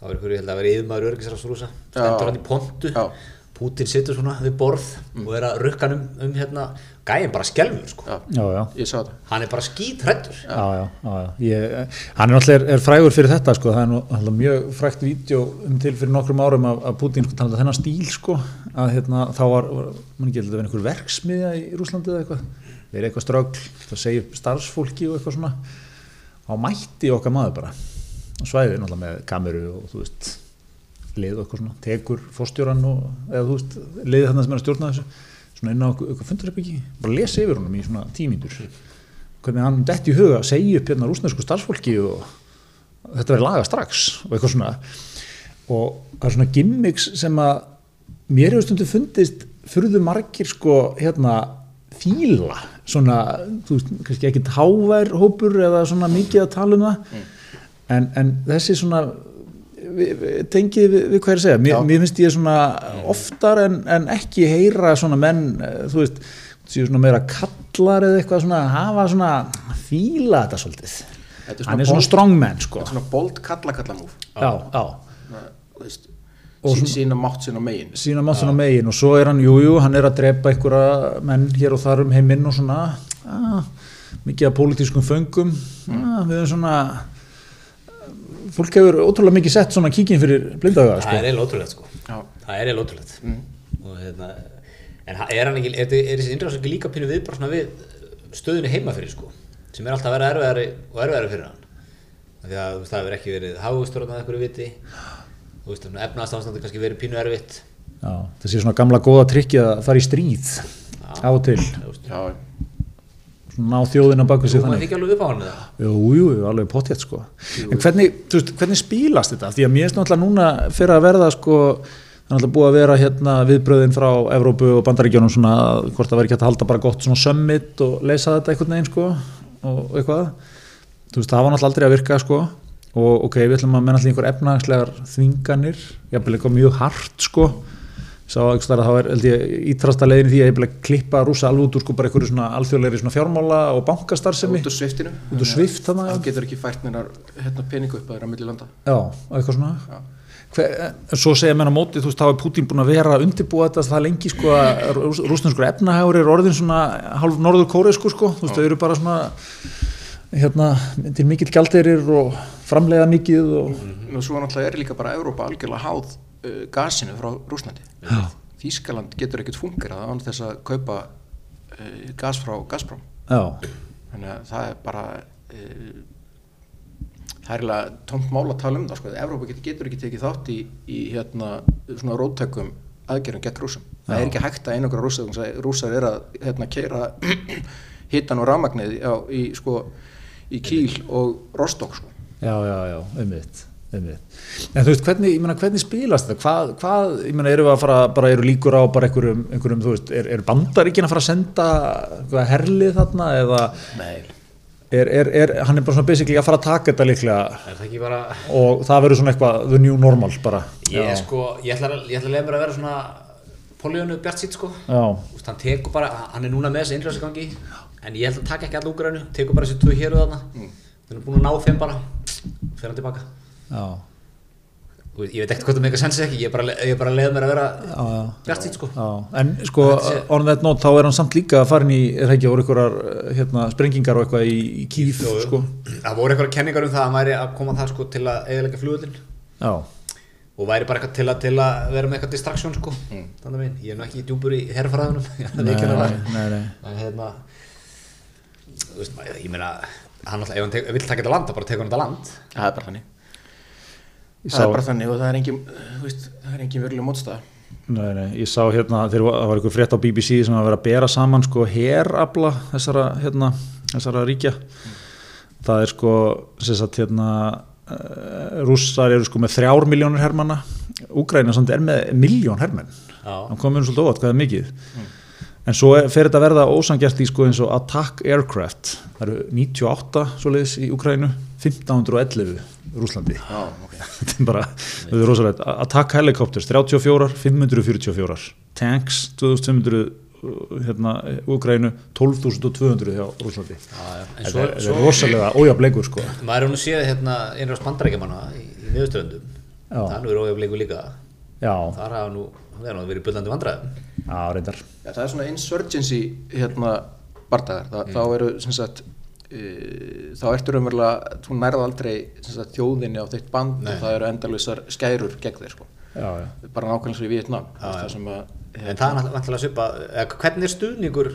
það var ykkur, ég held að vera yfirmaður öryggisráðs rúsa stendur hann í pontu. Já. Putin situr svona við borð og er að rukka hann um, um hérna, gæðin bara skelfur sko. Já, já, já. Ég sá það. hann er bara skítrættur Já, já, já, já. Ég, hann er náttúrulega er frægur fyrir þetta sko, það er nú mjög frægt vídeo um til fyrir nokkrum árum að, að Putin sko talaði þennan stíl sko, að hérna þá var, var mann ekki held að vera einhver verksmiðja í Rúslandi eða eitthvað, verið eitthvað strögl, það segir starfsfólki og eitthvað svona, á mætti okkar maður bara, á svæði náttúrulega með kameru og þú veist, lið og eitthvað svona, tekur fórstjóran og, eða þú veist, liðið þarna sem er að stjórna þessu, svona inn á eitthvað, fundarherbyggi, bara lesa yfir honum í svona tímíndur hvernig hann detti í huga að segja upp hérna rúsnesku starfsfólki og þetta verið laga strax og eitthvað svona. Og það er svona gimmicks sem að mér hefur stundu fundist fyrðu margir sko hérna fíla svona, þú veist, kannski ekki hávær hópur eða svona mikið að tala um það en, en þessi svona tengið við, við hvað er að segja mér, mér finnst ég svona oftar en, en ekki heyra svona menn eh, þú veist, séu svona meira kallar eða eitthvað svona, hafa svona fíla þetta svolítið. Þetta er svona hann er svona bold- strongman sko. Þetta er svona bold kalla-kalla-múf. já, já, Veist, Og sí, svona- sína mátt sína megin. sína maður svona megin og svo er hann, jújú, jú, hann er að drepa einhverja menn hér og þar um heiminn og svona. Ah, mikið af pólitískum föngum. Ah, við erum svona fólk hefur ótrúlega mikið sett svona kíkin fyrir blindaga það sko. er eiginlega ótrúlegt sko. Já. það er eiginlega ótrúlegt. Og hérna en ha- er hann ekki, er, er þessi innræðs ekki líka pínu við bara svona við stöðunni heima fyrir sko, sem er alltaf að vera erfiðari og erfiðari fyrir hann? Af því að þú veist, það hefur ekki verið hagustur að einhverju viti. Þú veist, efnaðast ástandi kannski verið pínu erfitt. Já, það sé svona gamla góða trikki að fara í stríð á og til, þú veist, Já, ná þjóðina baku sig þú maður þannig. ekki alveg upp á hann eða? Jú, jú, jú, alveg potjett sko. En hvernig, veist, hvernig spílast þetta? Því að mér finnst náttúrulega núna fyrir að verða sko Það er náttúrulega búið að vera hérna viðbröðin frá Evrópu og Bandaríkjónum svona hvort það væri ekki hægt að halda bara gott svona summit og leysa þetta einhvern veginn sko og eitthvað. Þú veist, það var náttúrulega aldrei að virka sko. Og ok, við ætlum að menna allir einhver efnahagslegar þvinganir, jafnvel eitthvað mjög hart sko sá að það er ítrasta leiðin því að klippa rúsa alveg út úr sko bara einhverju svona alþjóðlegri svona fjármála og bankastarfsemi út úr sviftinu. út úr svift þarna, já. Það getur ekki fært neinar hérna, peningu upp að þeirra milli landa. Já, eitthvað svona Já. Hver, en svo segja menn á móti, þú veist, þá er Putin búin að vera að undirbúa þetta það lengi sko að rús- rússneskur efnahægur er orðin svona hálf norður kóreisku sko, þú veist, þau eru bara svona hérna, til mikill gjaldeirir og framleiða mikið og Nú svo náttúrulega er líka bara Evrópa algjörlega háð gasinu frá Rúslandi. Þískaland getur ekkert fungerað án þess að kaupa uh, gas frá Gazprom. já, Þannig að það er bara uh, það er eiginlega tómt mál að tala um það sko. Evrópa getur, getur ekki tekið þátt í, í hérna svona róttökum aðgerðum gegn rúsum. Það er ekki hægt að einangra rúsa þannig að rúsar er að hérna keira hittan og rafmagnið á, í sko í Kíl og Rostok sko. já, já, já, umvitt. En þú veist, hvernig, ég meina, hvernig spilast þetta? Hvað, hvað, ég meina, eru við að fara, bara eru líkur á bara einhverjum, einhverjum þú veist, er, er bandaríkin að fara að senda eitthvað herlið þarna eða Nei. er, er, er, hann er bara svona basically að fara að taka þetta líklega? Það bara og það verður svona eitthvað the new normal bara. Ég, sko, ég ætla, að- ég ætla að leiða mér að vera svona Poljónu Bjart sýtt sko. Já, veist, hann tekur bara, hann er núna með þessi innræðsgangi en ég held að taka ekki alla úgrænu tekur bara þessi tvö hér og þarna. Mm. Að veist, ég veit ekkert hvað það með eitthvað sensi ekki ég er bara, ég er bara að leiða mér að vera já, já. bjart sko. Já, en sko on that note þá er hann samt líka að fara inn í er það ekki voru einhverjar hérna, sprengingar og eitthvað í, í kýf jú. sko? Það voru eitthvað kenningar um það að hann væri að koma það sko til að flugullin já, og væri bara eitthvað til að, til að vera með eitthvað distraksjón sko. Þannig minn, ég er nú ekki djúpur í nei, nei, nei. en hérna þú veist maður, ég meina hann alltaf, ef hann vill taka þetta land þá bara tekur hann þetta land Það er bara þannig. Það er og það er engin, þú veist, það er engin veruleg mótstaða. nei, nei, ég sá hérna þegar það var einhver frétt á BBC sem var að vera að bera saman sko herabla þessara hérna, þessara ríkja það er sko sem sagt hérna uh, rússar eru sko með þrjár miljónir hermanna Úgræna samt er með miljón hermenn Já. hann komur svolítið óvart hvað er mikið en svo er- fer þetta að verða ósangjart í sko eins og attack aircraft það eru 98 svoleiðis í Úgrænu 1511 Rúslandi Já, ok. þetta er bara, þetta er rosalegt. Attack helicopters 34, 544 tanks 2500 uh, hérna, Úgrænu 12.200 hjá Rúslandi Já, já. En þetta svo, er, er rosalega ójafleikur sko. Maður er nú séð hérna einra spandarækjamanna í, í miðustöndum Já. það er ójöfleiku líka. Já, þar hafa nú, það er nú verið bullandi vandræðum. Já, reyndar. Já, það er svona insurgency hérna bardagar, Þa, þá eru sem sagt þá ertu raunverulega þú nærða aldrei sem sagt, þjóðinni á þitt band Nei. og það eru endalausar skærur gegn þér sko. já, já. bara nákvæmlega svo í Vietnam Já, þú veist, já. það sem að en það er náttúrulega svipa eða hvernig er stuðningur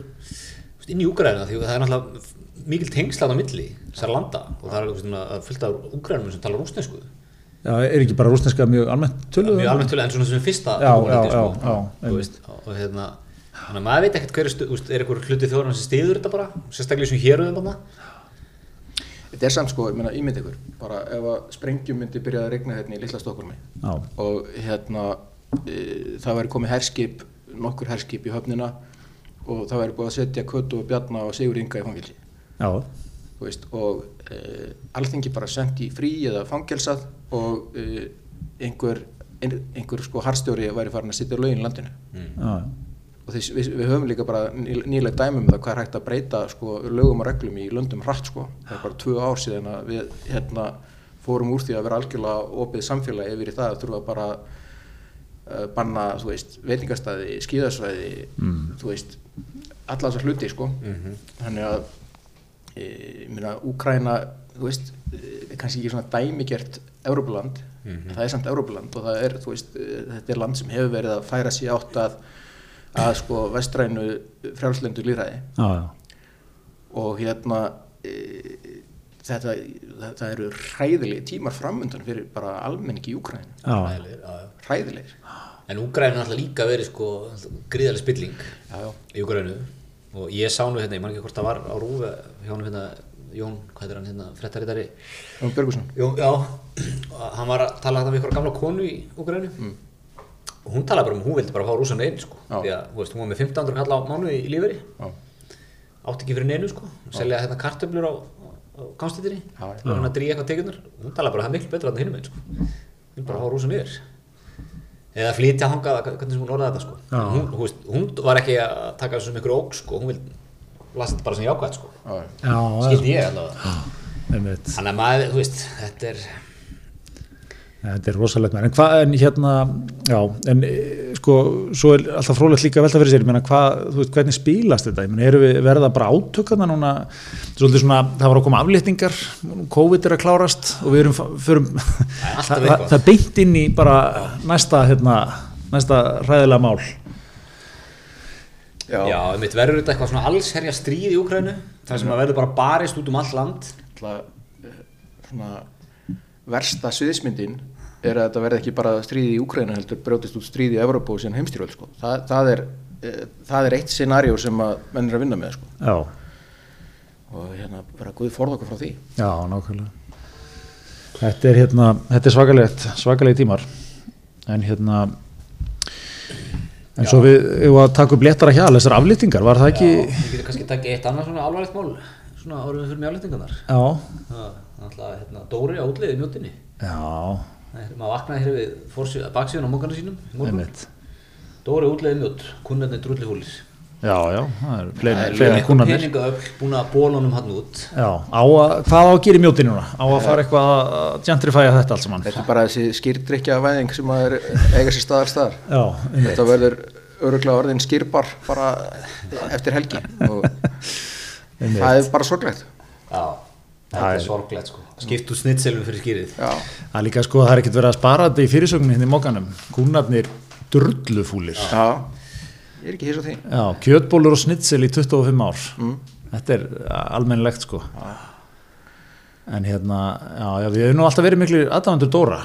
inn í Úgræna því að það er náttúrulega mikil tengslat á milli þessar landa og það er svona fullt af Úgrænum sem tala rúsnesku já, er ekki bara rúsneska mjög almennt töluð mjög almennt tölu en svona sem fyrsta Já, sko. og, og hérna þannig að maður veit ekkert hver er, stu, úst, er einhver hluti þjóðan sem stiður þetta bara? Sérstaklega sem hér um þetta þetta er samt sko, ég meina ímynd ykkur. Bara ef að sprengjum myndi byrja að regna hérna í litla Stokkurmi já, og hérna e, það væri komið herskip nokkur herskip í höfnina og það væri búið að setja Kötu og Bjarna og Sigur Inga í fangilsi já, þú veist, og e, alþingi bara sendt í frí eða fangelsað og e, einhver, ein, einhver sko harstjóri væri farin að sitja lögin í landinu. Já, og þess, við, við höfum líka bara ný- nýleg dæmum það hvað er hægt að breyta sko, lögum og reglum í löndum hratt sko. það er bara tvö ár síðan að við hérna, fórum úr því að vera algjörlega opið samfélagi yfir í það að þurfa bara uh, banna veitingastæði, skíðasvæði Mm. þú veist alla þessar hluti sko. þannig að e, ég meina, Úkraina þú veist, e, kannski ekki svona dæmigert Európuland, en það er samt Európuland og það er, þú veist, e, þetta er land sem hefur verið að færa sig átt að að sko vestrænu frjálslendu líðræði og hérna e, þetta, þetta eru hræðilegi tímar framundan fyrir bara almenningi í já. hræðilegir en Úgræna er alltaf líka verið sko gríðarlega spilling já, já. í Úgrænu og ég sá nú hérna, ég man ekki hvort það var á rúfi hjá hann hérna, Jón, hvað er hann hérna, frettarittari Jón Björgusson Jón, já, hann var að tala þetta við ykkur gamla konu í Úgrænu og hún talaði bara um að hún vildi bara fá rúsan einn sko, því að veist, hún var með 1500 kall á mánu í líferi já, átti ekki fyrir neinu sko, selja hérna kartöflur á, á já. og hann að dríja eitthvað tegunar hún talaði bara að það er miklu betra en hinum einn sko. Hún bara að fá rúsan yfir. Eða flytja hangað, hvernig sem hún orðaði þetta sko. Hún, hún, hún var ekki að taka þessu sem ykkur óg sko, hún vildi lasa þetta bara sem jákvæð sko. Skildi ég allavega. Einmitt. þannig að maður, þú veist, þetta er Þetta er rosalegt með, en hvað, en hérna, já, en e, sko, svo er alltaf frólægt líka velta fyrir sér, ég meina, hvað, þú veist, hvernig spílast þetta, ég meina, eru við verða bara átökana núna, svolítið svona, það var að koma afléttingar, COVID er að klárast og við erum, förum, er það, það er beint inn í bara næsta, hérna, næsta hræðilega mál. já, Já, mitt verður þetta eitthvað svona allsherja stríð í Úkrænu þar sem að verður bara barist út um all land? Ætla, eh, svona versta sviðismyndin er að þetta verði ekki bara stríði í Úkraina heldur brjótist út stríði í Evropa og síðan heimstyrjöld sko. Þa, það, er, eh, það er eitt scenarió sem að menn er að vinna með sko. Já, og hérna bara Guð forða okkur frá því. Já, nákvæmlega. Þetta er hérna, þetta er svakalegt, svakalegi tímar, en hérna, en svo við, við að taka upp léttara hjal, þessar aflýtingar, var það ekki, Við getum kannski takið eitt annað svona alvarlegt mál svona árum fyrir með afléttingarnar. Já, Það er alltaf hérna, Dóri á útleiði í mjótinni já, maður vaknaði hér við baksíðan á mókana sínum Dóri útleiði mjót, kunnarnir drulli húlis já, já, það er fleiri, er kúnarnir. peningaöfl búin að bóla honum hann út. Já, á að, hvað á að gera í mjóti núna? Á að fara eitthvað að gentrifæja þetta allt saman? Þetta er bara þessi skýrdrykja væðing sem að er, eiga sér staðar staðar. Já. Þetta verður öruglega orðin skýrbar bara eftir helgi og það er bara sorglegt. Já, þetta er sorglegt sko Skipt úr snitselum fyrir skýrið Já, Það er líka sko, það er ekkert verið að spara þetta í fyrirsögninni hérna í mókanum. Kúnarnir drullufúlir. já, ég er ekki hís á því Já, kjötbólur og snitsel í 25 ár. Þetta er almennilegt sko. En hérna, já, já, við hefum nú alltaf verið miklu aðdáðandur Dóra.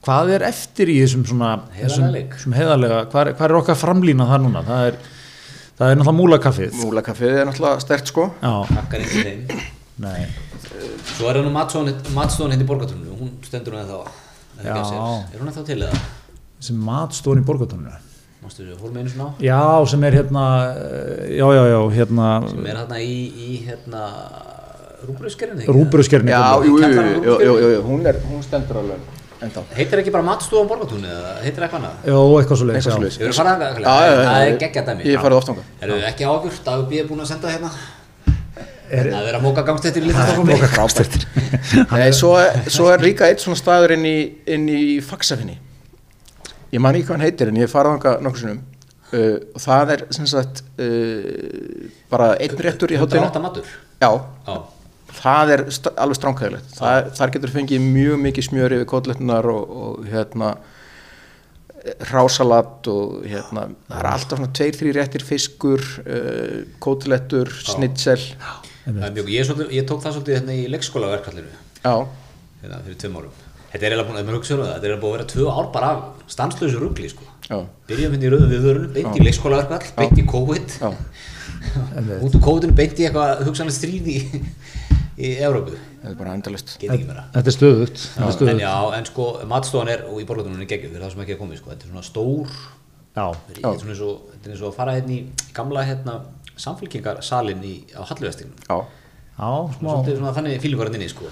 Hvað er eftir í þessum svona, þessum, heiðarlega, hvað er, hvað er okkar framlýna það núna? Það er, það er náttúrulega múlakaffið. Múlakaffið er náttúrulega stert sko Já, Nei. Svo er hann matstofan hindi í borgatunum, hún stendur hún eða þá. Er hún eða þá til eða? sem matstofan í borgatónu Mástu þú, fórum einu svona á já, sem er hérna eh, já, já, já, hérna sem er hérna í, í hérna rúbröðskerfni rúbröðskerni Já, jú, jú, jú, hún, er, hún stendur alveg ennþá. Heitir ekki bara matstofan borgatúni eða heitir eitthvað annað? já, eitthvað svo leiðis Eitthvað svoleiðis. Hefur farið að Já, já, já, það er já. geggja dæmi Ég hef farið oft þangað. Eru ekki ágjur, Dagur B. er búin að senda hérna Er- að móka gangstættir í litastofnum Frábært. Nei, svo, svo er líka eitt svona staður inn í, inn í Faxafinni. Ég man ekki hvað hann heitir en ég hef farið þangað nokkur sinnum. Uh, og það er sem sagt uh, bara einn réttur í hátinu. 108 matur Já, Já, það er st alveg stránkæðilegt. Þar getur fengið mjög mikið smjör yfir kotlettunar og, og hérna rásalat og hérna það er alltaf svona tveir, þrý réttir fiskur uh, kótilettur, snitsel ég, ég tók það svolítið hérna í leikskóla verkvallinu já, hérna fyrir tveim árum. Þetta er eiginlega búin um þetta er búin að vera tvö ár bara af stanslausu rugli sko. já, Byrjum hérna í rauðum viðvörunum, beint í leikskóla verkvall, beint í COVID. Já. Út úr COVID-inu beint í eitthvað hugsanlega stríð í, í Evrópu. Það er bara meira. Þetta er stöðugt. Þetta En já, en sko, matstofan er, og í borgatunum er geggjum fyrir það sem ekki er komið, sko, þetta er svona stór já, þetta er svona þetta er eins og að fara hérna í gamla hérna samfélkingarsalinn í, á Halluvestingum já, já, smá. Svolítið svona þannig fílingur hann inni, sko.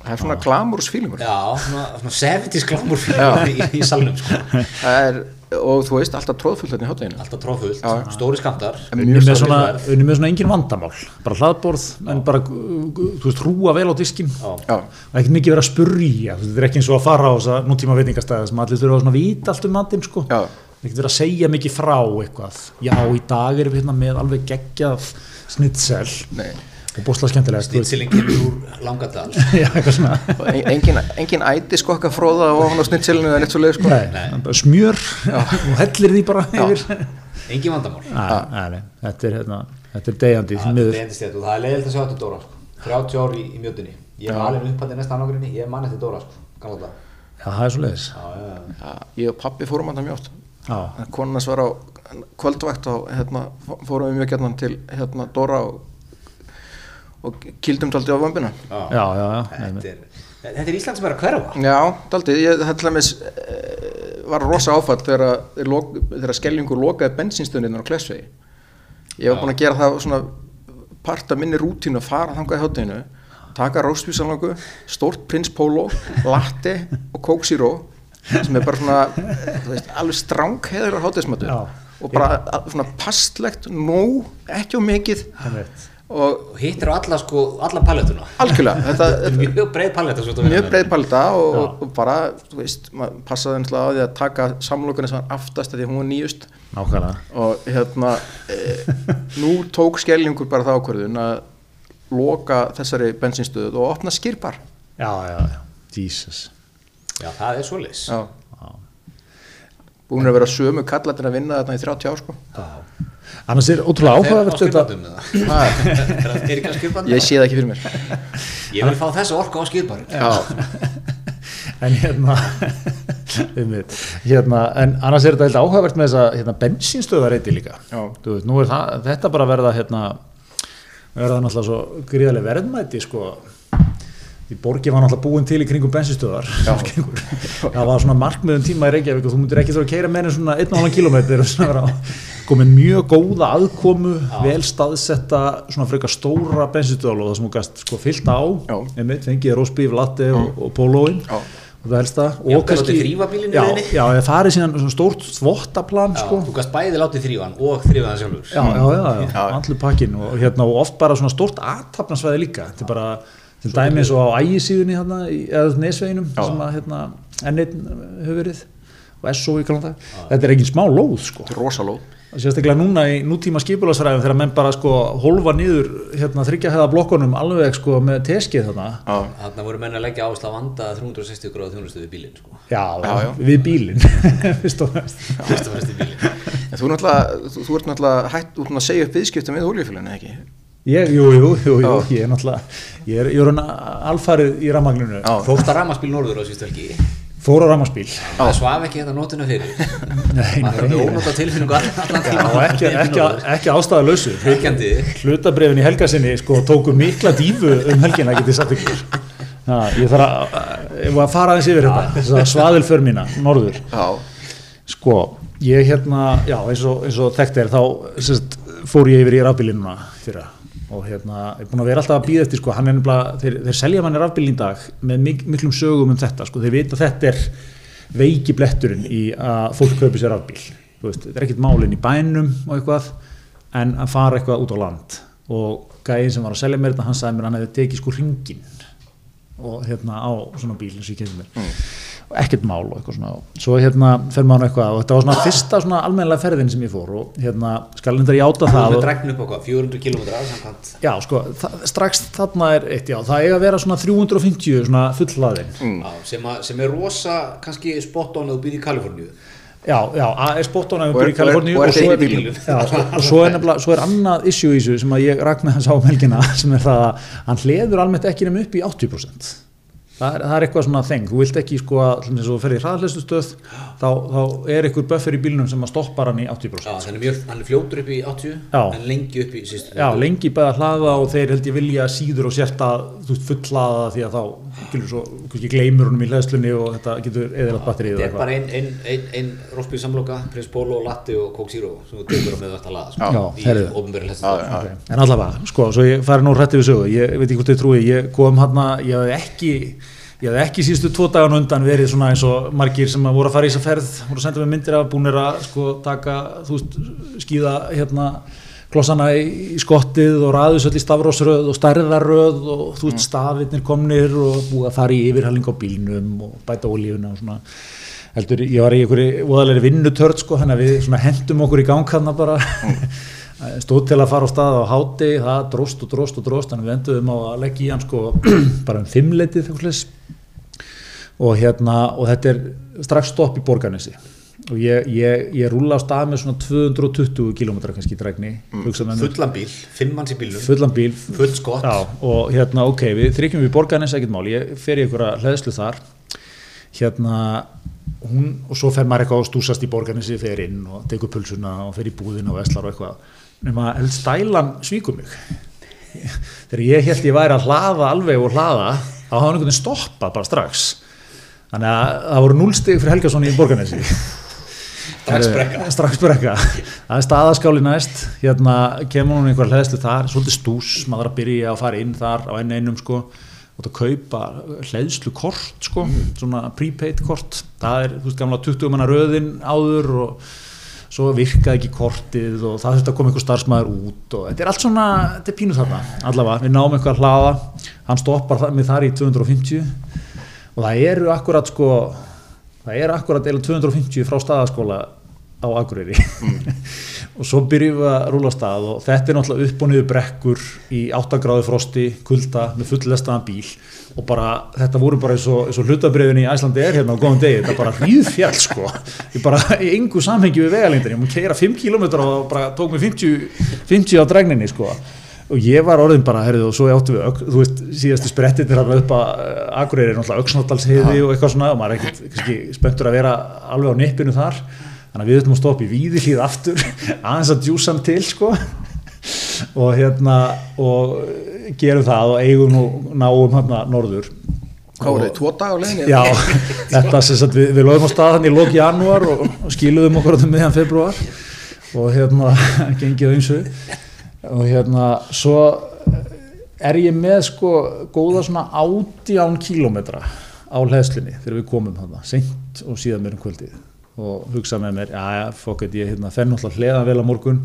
Það er svona glamúrs fílingur já, svona, svona 70s glamur fílingur í, í salnum, sko. Það er, og þú veist, alltaf tróðfullt hérna í hátteginu alltaf tróðfullt, stóri skamtar unni mjög með, svona, verð. unni með svona engin vandamál bara hlaðborð, en bara þú veist, hrúa vel á diskin Já. já, og ekkert mikið verið að spurja þú veist, þetta er ekki eins og að fara á þessa nútíma veitingastæði sem allir þurfa að svona vita allt um matinn sko. já, ekkert verið að segja mikið frá eitthvað. Já, í dag erum við hérna með alveg geggjað snitsel nei. og bóstlega skemmtilegt. Snitsilinn kemur úr Langadal. Já, eitthvað svona. Og en- engin, engin æti skokka fróða og hann á snitselinu eða neitt svo leið sko. Nei, smjör og hellir því bara yfir. Engin vandamál. Nei, þetta er, hérna, þetta er deyjandi því það er endist þetta og það leiðilegt að sjá þetta Dóra sko. 30 ár í, í mjötunni. Ég er alveg upp að þetta næsta annargrinni ég man eftir Dóra sko. já, það er svo leiðis já, já, já. já, ég og pappi fórum hann það mjótt konunars var á kvöldvægt og hérna, fórum við mjög gætnan til hérna Dóra og, og kildum daldi á vömbina. Já. já, já, Þetta, er, þetta er Ísland sem er að hverfa. Já, daldi, ég það til dæmis eh, var rosa áfall þegar, að þegar skellingur lokaði bensinstöðuninn á Klessvegi ég var búin að gera það svona part af minni rútínu að fara þangað í hátteginu taka róstvísalangu, stórt prins polo latte og zero sem er bara svona þú veist, alveg stráng heður á háttegismatu Já. og bara a- svona passlegt nóg, ekki á mikið. Og og hittir á alla sko, alla er mjög breið þetta mjög breið palita og, og, og bara, þú veist, maður passaði einslega á því að taka samlokunni sem var aftast af því að hún var nýjust. Nákvæmlega. Og hérna e, nú tók skellingur bara það ákvörðun að loka þessari bensinstöðu og opna skýrbar já, já, já, Jesus já, það er svoleiðis. Já. búin að vera sömu kallatinn að vinna þarna í 30 ár sko. Annars er ótrúlega áhugavert þetta Ha, er það er ekki að skilpa ég sé það ekki fyrir mér. Ég vil fá þessa orku á skilparin Já, en hérna einmitt, hérna, en annars er þetta held áhugavert með þessa hérna, bensínstöðareiti líka. Já. Þú veit, nú er það, þetta bara að verða hérna, verða náttúrulega svo gríðarlega verðmæti sko því borgið var náttúrulega búin til í kringum bensinstöðar það var svona markmiðum tíma í Reykjavík og þú myndir ekki þurfa að keira meira en svona 1,5 km og komið mjög góða aðkomu vel staðsetta svona frekar stóra bensinstöðal og það sem þú gæst sko fyllt á. Einmitt, fengið rósbíf, latte og, og pólóin. Já. og það og í já, leiðinni? já, það farið síðan svona stórt þvottaplan Já, sko. þú gast bæði látið þrývan og þrýfaðan sjálfur. Já, já, já, já, Já. allur pakkin og, hérna, og oft bara svona stórt aðtapnarsvæði líka. Þetta er bara til dæmi eins og á ægisíðunni hérna, í- eða nesveginum Já. sem að hérna, N1 hefur verið og SO í kalanda þetta er ekki smá lóð sko. Þetta er rosalóð sérstaklega núna í nútíma skipulagsræðum þegar menn bara sko hólfa niður hérna þryggja hefða blokkunum alveg sko með teskið þarna. Þarna voru menn að leggja áherslu að vanda 360 gráða þjónustu við bílinn sko. já, Já, já. við bílinn fyrst og fremst. Fyrst og fremst við bílinn. En þú, er náttúrulega, þú, þú ert náttúrulega hætt út að segja upp viðskiptum við oljufélaginu ekki Ég, jú, jú, jú, jú, ég er náttúrulega, ég er, ég er hann alfarið í rafmagninu. Já. Fórst að ramaspíl norður á síðustu helgi. Fór á ramaspíl það svaf ekki þetta nótuna fyrir. Nei, maður er með ónóta tilfinningu allan allan Já, ekki, ekki, ekki ástæða lausu Fylgjandi. hlutabrefin í helgasinni sko, tóku mikla dífu um helgina getið satt ykkur. Já, ég þarf að, ég var að fara aðeins yfir þetta þess að svaðilför mína, norður. Já, sko, ég hérna já, eins og, eins og þekkt er þá sérst, fór ég yfir í rafbílinuna fyrra og hérna, ég er búin að vera alltaf að býða eftir sko, hann er nefnilega, þeir, þeir selja manni rafbílin í dag með mik miklum sögum um þetta sko, þeir vita að þetta er veiki bletturinn í að fólk kaupi sér rafbíl. Þú veist, þetta er ekkert málinn í bænum og eitthvað en að fara eitthvað út á land. Og gæðin sem var að selja mér þetta hann sagði mér hann hefði tekið sko ringin og hérna á svona bíl eins og ég kemur mér. Og ekkert mál og eitthvað svona. Svo hérna fer maður eitthvað og þetta var svona fyrsta svona almennilega ferðin sem ég fór og hérna skal hendar ég áta það það er og, dregn upp á hvað, 400 km samkvæmt? Já sko strax þarna er eitt já það eiga að vera svona 350 svona fullhlaðin. Já, sem, að, sem er rosa kannski spot on að þú býr í Kaliforníu. Já já að er spotton að við byrjum í Kaliforníu og og svo er, já, svo, og svo er, nefnilega, svo er annað issue í þessu sem að ég rak með hans á helgina sem er það að hann hleður almennt ekki nefn upp í 80% það er, það er eitthvað svona þeng, þú vilt ekki sko að ef þú ferði í hraðhleðslustöð þá, þá er eitthvað buffer í bílnum sem að stoppar hann í 80% Já, hann er, mjög, hann er fljótur upp í 80 Já. en lengi upp í sístu Já, lengi bæða hlaða og þeir held ég vilja síður og sérta, fullhlaða því að þá, skilur svo, kannski gleymur honum í hlæðslunni og þetta getur eðilagt batterið Þetta er bara ein, ein, ein, ein Rósbíl samloka, Prins Pólo, Latte og Coke Zero sem þú tekur á með þetta laða sko, Já, í já. Ok, En allavega, sko, svo ég fari nú hrætti við sögu, ég veit ekki hvort þið trúi, ég kom hann ég hafði ekki, ég hafði ekki síðustu tvo dagan undan verið svona eins og margir sem að voru að fara í þessa ferð, voru að senda mig myndir af búnir að sko taka, þú veist, skýða hérna klossana í, í skottið og ræðusöll í stafrósröð og stærðarröð og þú veist, stafirnir komnir og búið að fara í yfirhalling á bílnum og bæta olíuna og svona. Heldur, ég var í einhverju voðalegri vinnutörð sko, þannig að við svona hendum okkur í gang hann bara. Stóð til að fara á stað á háti það dróst og dróst og dróst þannig við enduðum á að leggja í hann sko bara um fimmleitið og hérna og þetta er strax stopp í borgarnesi og ég, ég, ég rúla á stað með svona 220 km kannski í dregni mm. Fullan bíl, fimm manns í bílnum. Fullan bíl. Full skott. Já, og hérna, ok, við þrykjum við borgarnes ekkert mál, ég fer í einhverja hlæðslu þar. Hérna hún, og svo fer maður eitthvað að stúsast í borgarnesi fer inn og tekur pulsuna og fer í búðina og veslar og eitthvað. Nema held stælan svíkur mig. Þegar ég held ég væri að hlaða alveg og hlaða þá hafði hann einhvern veginn stoppað bara strax. Þannig að það voru núlstig fyrir Helgason í borgarnesi Strax brekka. það er staðaskáli næst. Hérna kemur hún einhver hlæðslu þar. Svolítið stús, maður að byrja að fara inn þar á enn einum sko. Og það kaupa hlæðslu kort sko svona prepaid kort. Það er, þú veist, gamla 20 manna röðin áður og svo virkaði ekki kortið og það þurfti að koma einhver starfsmæður út og þetta er allt svona, þetta er pínu þarna allavega, við náum að hlaða. Hann stoppar mig þar í 250 og það eru akkurat sko það eru akkurat eða 250 frá staðaskóla á Akureyri. Og svo byrjum við að rúla stað og þetta er náttúrulega upp og niður brekkur í 8 gráði frosti, kulda með fullestaðan bíl. Og bara, þetta voru bara eins og, og hlutabriðin í Æslandi er hérna á góðum degi, þetta er bara hríð fjall sko, ég bara í engu samhengi við vegalengdin, ég múið keira 5 km og bara tók mig 50, 50 á dregninni sko og ég var orðin bara, herrið, og svo áttu við, þú veist, síðastu sprettir til að upp að Akureyri er náttúrulega auksnáttalsheiði og eitthvað svona og maður er ekkert kannski spenntur að vera alveg á nippinu þar. Þannig að við þurfum að stoppa í víði hlýð aftur aðeins að djúsa hann til sko. Og hérna og gerum það og eigum nú náum hérna norður. Þið, tvo dag á leiðinni? Já, þetta sem sagt við, við lögum á staðan í lóki janúar og, og skiluðum okkur á meðan februar og hérna gengið og hérna svo er ég með sko góða svona átján kílómetra á hlæðslunni þegar við komum þarna seint og síðan mér um kvöldið. Og hugsa með mér, já já, fokket ég hérna fenn náttúrulega hleðan vel á morgun.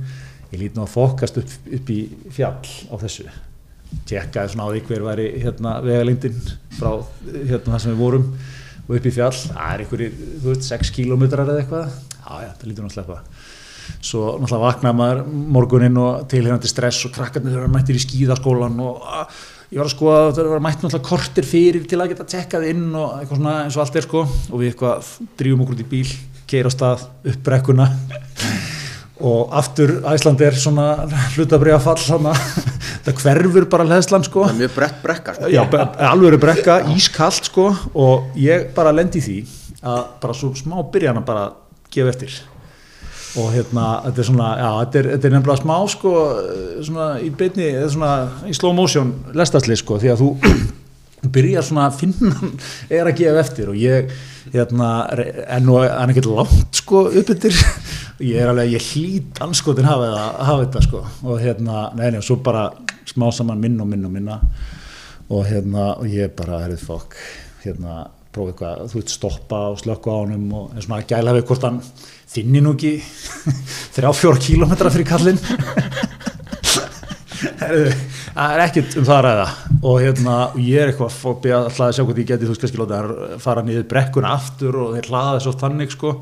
Ég lít nú að fokast upp, upp í fjall á þessu. Tjekkaði svona á því hver væri hérna vegalindin frá hérna það sem við vorum og upp í fjall, það er einhverjir, þú veist, 6 kílómetrar eða eitthvað, já já, það lítur nú að sleppa svo náttúrulega vaknaði maður morguninn og tilhengandi stress og krakkarnir eru mættir í skíðaskólan og ég var að skoða að það var mætt náttúrulega kortir fyrir til að geta tekkað inn og eitthvað svona eins og allt er sko. Og við eitthvað drýjum okkur út í bíl keira á stað upp brekkuna. Og aftur Æsland er svona hlutabriða fall svona það hverfur bara hlæðslan sko. Er mjög brett brekka sko. Já, be- alvöru brekka, ískallt sko. Og ég bara lendi því að bara svo smá byrjan að bara gefa eftir og hérna, þetta er svona, já, þetta er, þetta er nefnilega smá sko, svona í beinni, eða svona í slow motion lestasli sko, því að þú byrjar svona að finna er að gefa eftir. Og ég hérna, en nú er hann ekkert langt sko uppbyttir ég er alveg, ég hlýt anskotin hafa, hafa þetta sko. Og hérna, neina, svo bara smá saman minn og minn og minna. Og hérna, og ég bara, herrið fokk hérna, prófa eitthvað, þú veit, stoppa og slökka á honum og svona að gæla við hvort hann þinni nú ekki þrjá fjóra kílometra fyrir kallin það er ekkit um það að ræða. Og hérna, ég er eitthvað fóbi að hlaða að sjá hvað ég geti, þú veist, kannski láta það fara niður brekkuna aftur og þeir hlaða þessu þannig sko,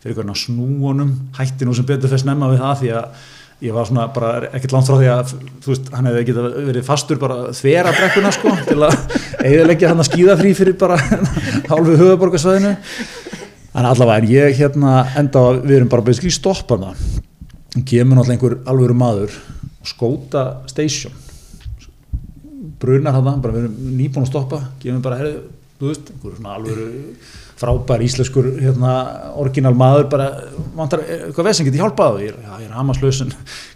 fyrir einhvern snúunum hætti nú sem betur þess nefna við það því að ég var svona bara ekkert langt frá því að þú veist, hann hefði getið verið fastur bara þvera brekkuna sko til að eiginleggja hann að skýða frí fyrir bara hálfu höfuborgarsvæðinu en allavega en ég hérna enda við erum bara basically stoppana kemur náttúrulega einhver alvöru maður skóta station. Brunar hann bara við erum nýbúin að stoppa kemur bara, herri, þú veist, einhver svona alvöru frábær íslenskur hérna, orginal maður bara, vantar eitthvað veð sem getur hjálpað ég er, er hamaslausin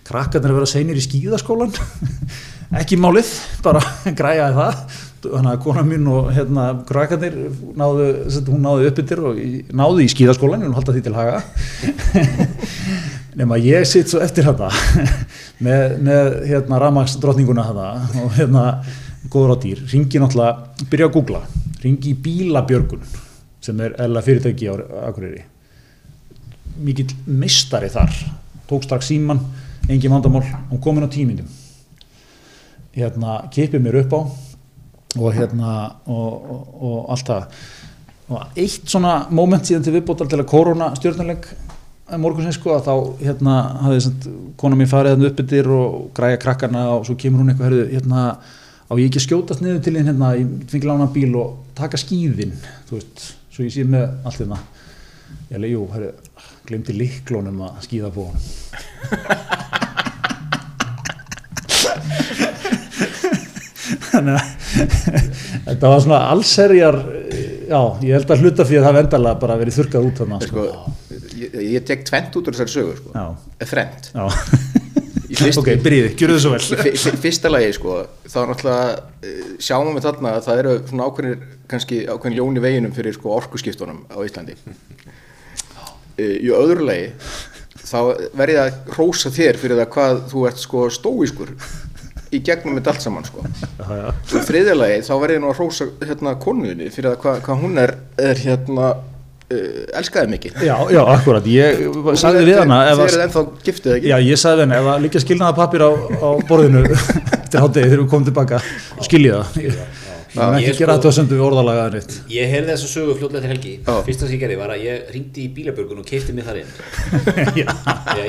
krakkarnir að vera seinir í skíðaskólan ekki málið, bara græjaði það. Þannig að kona mín og hérna krakkarnir náðu, hún náðu uppbyttir og náðu í skíðaskólan hún halda því til haga. Nema ég sitt svo eftir þetta með, með hérna ramagsdrottninguna og hérna góður á dýr, ringi náttúrulega byrja að googla, ringi bílabjörgun sem er eða fyrirtæki á Akureyri. Mikill mistari þar. Tók strax síman, engin vandamál hún komin á tímindum. Hérna, kipið mér upp á og hérna og, og, og allt það. Og eitt svona moment síðan til viðbótar til að korona stjórnuleg morgunsins sko að þá hérna hafði kona mín farið hann uppbyttir og græja krakkarna og svo kemur hún eitthvað hérna á ég ekki skjótast niður til hinn hérna í fengi lána bíl og taka skýðin þú veist svo ég sé með allt þetta ég leiði, jú, herri, glemti liklónum að skýða på þannig að þetta var svona allserjar já, ég held að hluta fyrir að það vendala bara verið þurkað út þannig sko, ég, ég tek tvent út úr þessari sögur sko. þrent fyrst, ok, byrjiði, gjur þið svo vel. Í fyrsta lagi, sko, þá náttúrulega sjáum við þarna að það eru svona ákveðinir kannski ákveðin ljón í veginum fyrir sko, orkuskiptunum á Íslandi. Í öðru lagi þá verði það að rósa þér fyrir það hvað þú ert sko stóískur í gegnum með allt saman sko. Og í þriðja lagi þá verði það að rósa hérna konuðinni fyrir það hvað, hvað hún er, er hérna elskaði mikið Já, já, akkurat, ég sagði við hana Þið eruð ennþá giftið ekki? Já, ég sagði við hana, ef að líka skilnaða pappir á, á borðinu eftir hátegi þegar við komum tilbaka skilji það. Ég er ekki gera þetta að senda við orðalagaðan eitt Ég heyrði þess að sögu fljóðlega til helgi. Fyrsta sem ég gerði var að ég ringdi í bílabörgun og keipti mig þar inn. Ég,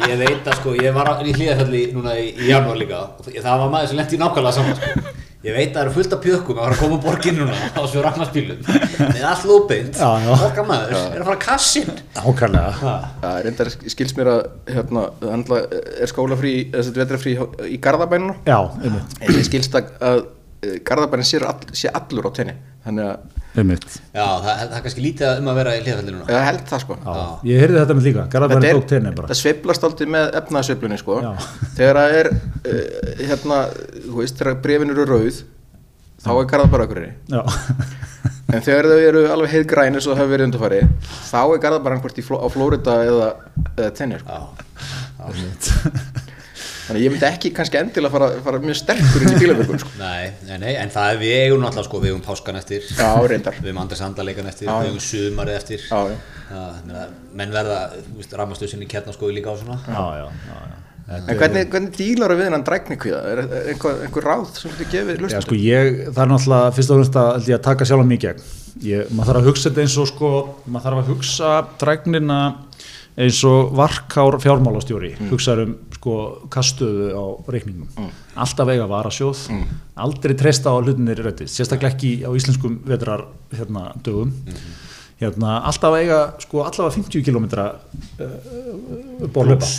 ég veit að sko, ég var í hlýðafjalli núna í, í janúar líka. Það var maður sem lendi í nákvæmlega saman sko. Ég veit að það eru fullt af pjökkum að fara að koma borginn núna á svo ragnarsbílum með all lópind, okkar maður er að fara að kassin Ákvæmlega Það er enda skils mér að hérna, er skólafrí, þess að þetta er frí í Garðabæninu Já, einmitt. Ég skilst að Garðabærin sé, all, sé allur á tenni. Þannig að einmitt. Já, það, það er kannski lítið um að vera í hlýðafælli núna. Ég held það sko. Já, Ég heyrði þetta með líka, Garðabærin tók tenni bara. Það sveiblast aldrei með efnaðsveiflunni sko. Já. þegar það er uh, hérna, þú veist, þegar brefin eru rauð þá er Garðabæra okkur en þegar þau eru alveg heið græni svo það hefur verið undarfari þá er Garðabæra einhvert fló, á Flórida eða, eða tenni sko. Þannig ég myndi ekki kannski endilega fara, fara mjög sterkur inn í bílabökun sko. Nei, nei, nei, en það er við eigum náttúrulega sko, við eigum páskan eftir. Já, Við eigum andra sandaleikan eftir, Já, við eigum sumarið eftir. Já, menn verða, rammastöðsinn í kjarnaskói líka á svona. Já, já, já, já. En hvernig, hvernig dílar við hennan drækni kvíða? Er einhver, einhver ráð sem þú gefið lustum? Já, sko, ég, það er náttúrulega, fyrst og fremst að, að taka sjálf mikið gegn. Ég, maður þarf að hugsa þetta eins og, sko, maður þarf að hugsa dræknina eins og varkár fjármálastjóri, mm. hugsaður um, sko, kastuðu á reikningum. Mm. Alltaf eiga varasjóð, mm. aldrei treysta á hlutinir rættist, sérstaklega ekki á íslenskum vetrar, hérna, dögum. -hmm. Hérna, alltaf eiga, sko, allavega 50 km uh, bólöpa.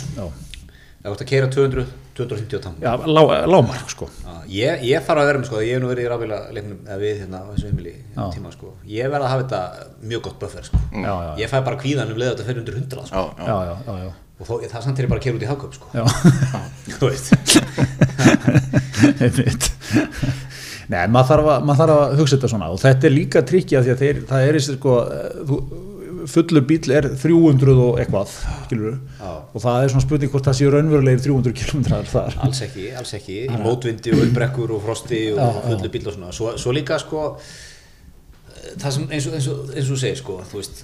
Þú ert að keira 200, 250 á tank já, lá, lámark sko. Já, ég, ég fara að vera með sko, ég hef nú verið í rafbíla leiknum eða við hérna á þessu heimili tíma sko, ég verð að hafa þetta mjög gott buffer sko, já, já, já, ég fæ bara kvíðan um leið að þetta fyrir undir 100 sko, já, já. já, já, já, já. og þó, það samt er ég bara að keira út í hagköp sko, já. þú veist. Einmitt. Nei, maður þarf, að, maður þarf að hugsa þetta svona. Og þetta er líka tryggja því að þeir, það er þessi sko, eh, þú, fullur bíl er 300 og eitthvað, og það er svona spurning hvort það séu raunverulegir 300 km þar. alls ekki, alls ekki, í mótvindi og uppbrekkur og frosti og Já, já. fullu bíl og svona. Svo, svo líka sko það sem eins og, eins og, eins og segir sko þú veist,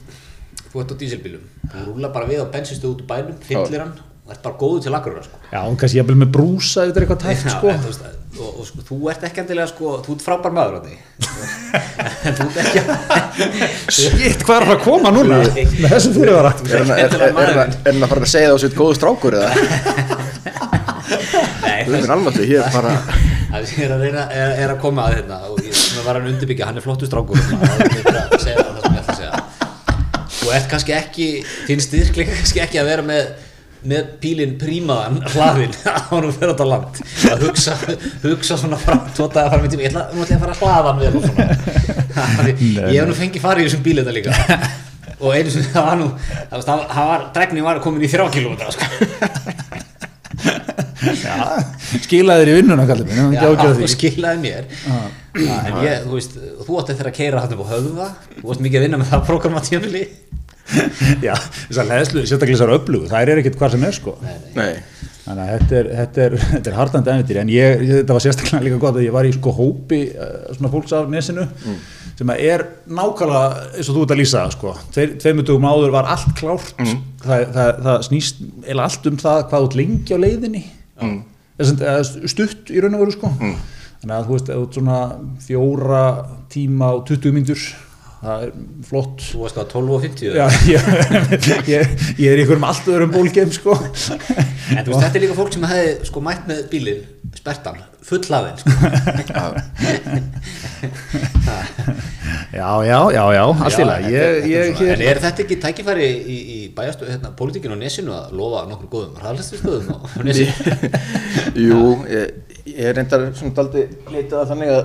þú ert á dísilbílum. Þú rúla bara við á bensinstöð út úr bænum fyllir hann, og ert bara góður til akkurra sko Já, og kannski jafnvel með brúsa þetta er eitthvað tæft, Já, sko. en þú veist, og, og sko, þú ert ekki endilega sko, þú ert frábær maður á því en þú ert ekki Shit, hvað er það að koma núna með þessum fyrirvara? Er hann er, er, er, er, er að fara að segja það á sitt góðu strákur eða? Nei, Þú veist alveg hér bara það ég er að reyna er, er að koma að hérna og ég var að undirbyggja, hann er flottu strákur og ég er að segja það sem ég ætla að segja þú ert kannski ekki þinn styrkleika kannski ekki að vera með með pílinn prímaðan hlaðinn á hann og fyrir á land að hugsa, hugsa svona fram tóta að fara með tíma, ég ætla, ég að fara að hlaða hann vel og svona. Ég hef nú fengið farið í þessum bíl þetta líka. Og einu sem það var nú það var, dregni var komin í þrjá kilómetra sko. Skilaðir í vinnuna, kallið minn, Já, ekki ágjörð þú því. skilaði mér. Já, en ég, þú veist, þú átti eftir að keira hann upp á höfða, þú varst mikið að vinna með það programmatíðanvili Já, þessar leðslu, sérstaklega þessar öflugu, það er ekkert hvað sem er, sko. Nei, Þannig að þetta er, þetta er, þetta er hardandi ennvitýri, en ég, þetta var sérstaklega líka gott að ég var í sko hópi uh, svona fólks af nesinu sem að er nákvæmlega eins og þú ert að lýsa, sko. Tveir, tveimutugum áður var allt klárt, það, það, það snýst eða allt um það hvað ert lengi á leiðinni, mm. stutt í raun og veru, sko. Þannig að þú veist, ef þú ert svona fjóra tíma og 20 mínútur, það er flott Þú varst hvað, 12 og 50 Já, ég, ég, ég er í einhverjum allt öðrum bólgeim sko. En þú veist, þetta er líka fólk sem hefði sko mætt með bílinn, spertan, fullaðinn sko. Já, já, já, já, allt í lagi er En er þetta ekki tækifæri í, í bæjastu, hérna, pólitíkinu á nesinu að lofa nokkur góðum hraðlæstu stöðum á á nesinu? jú, ég, ég er reyndar svona daldi leitað að þannig að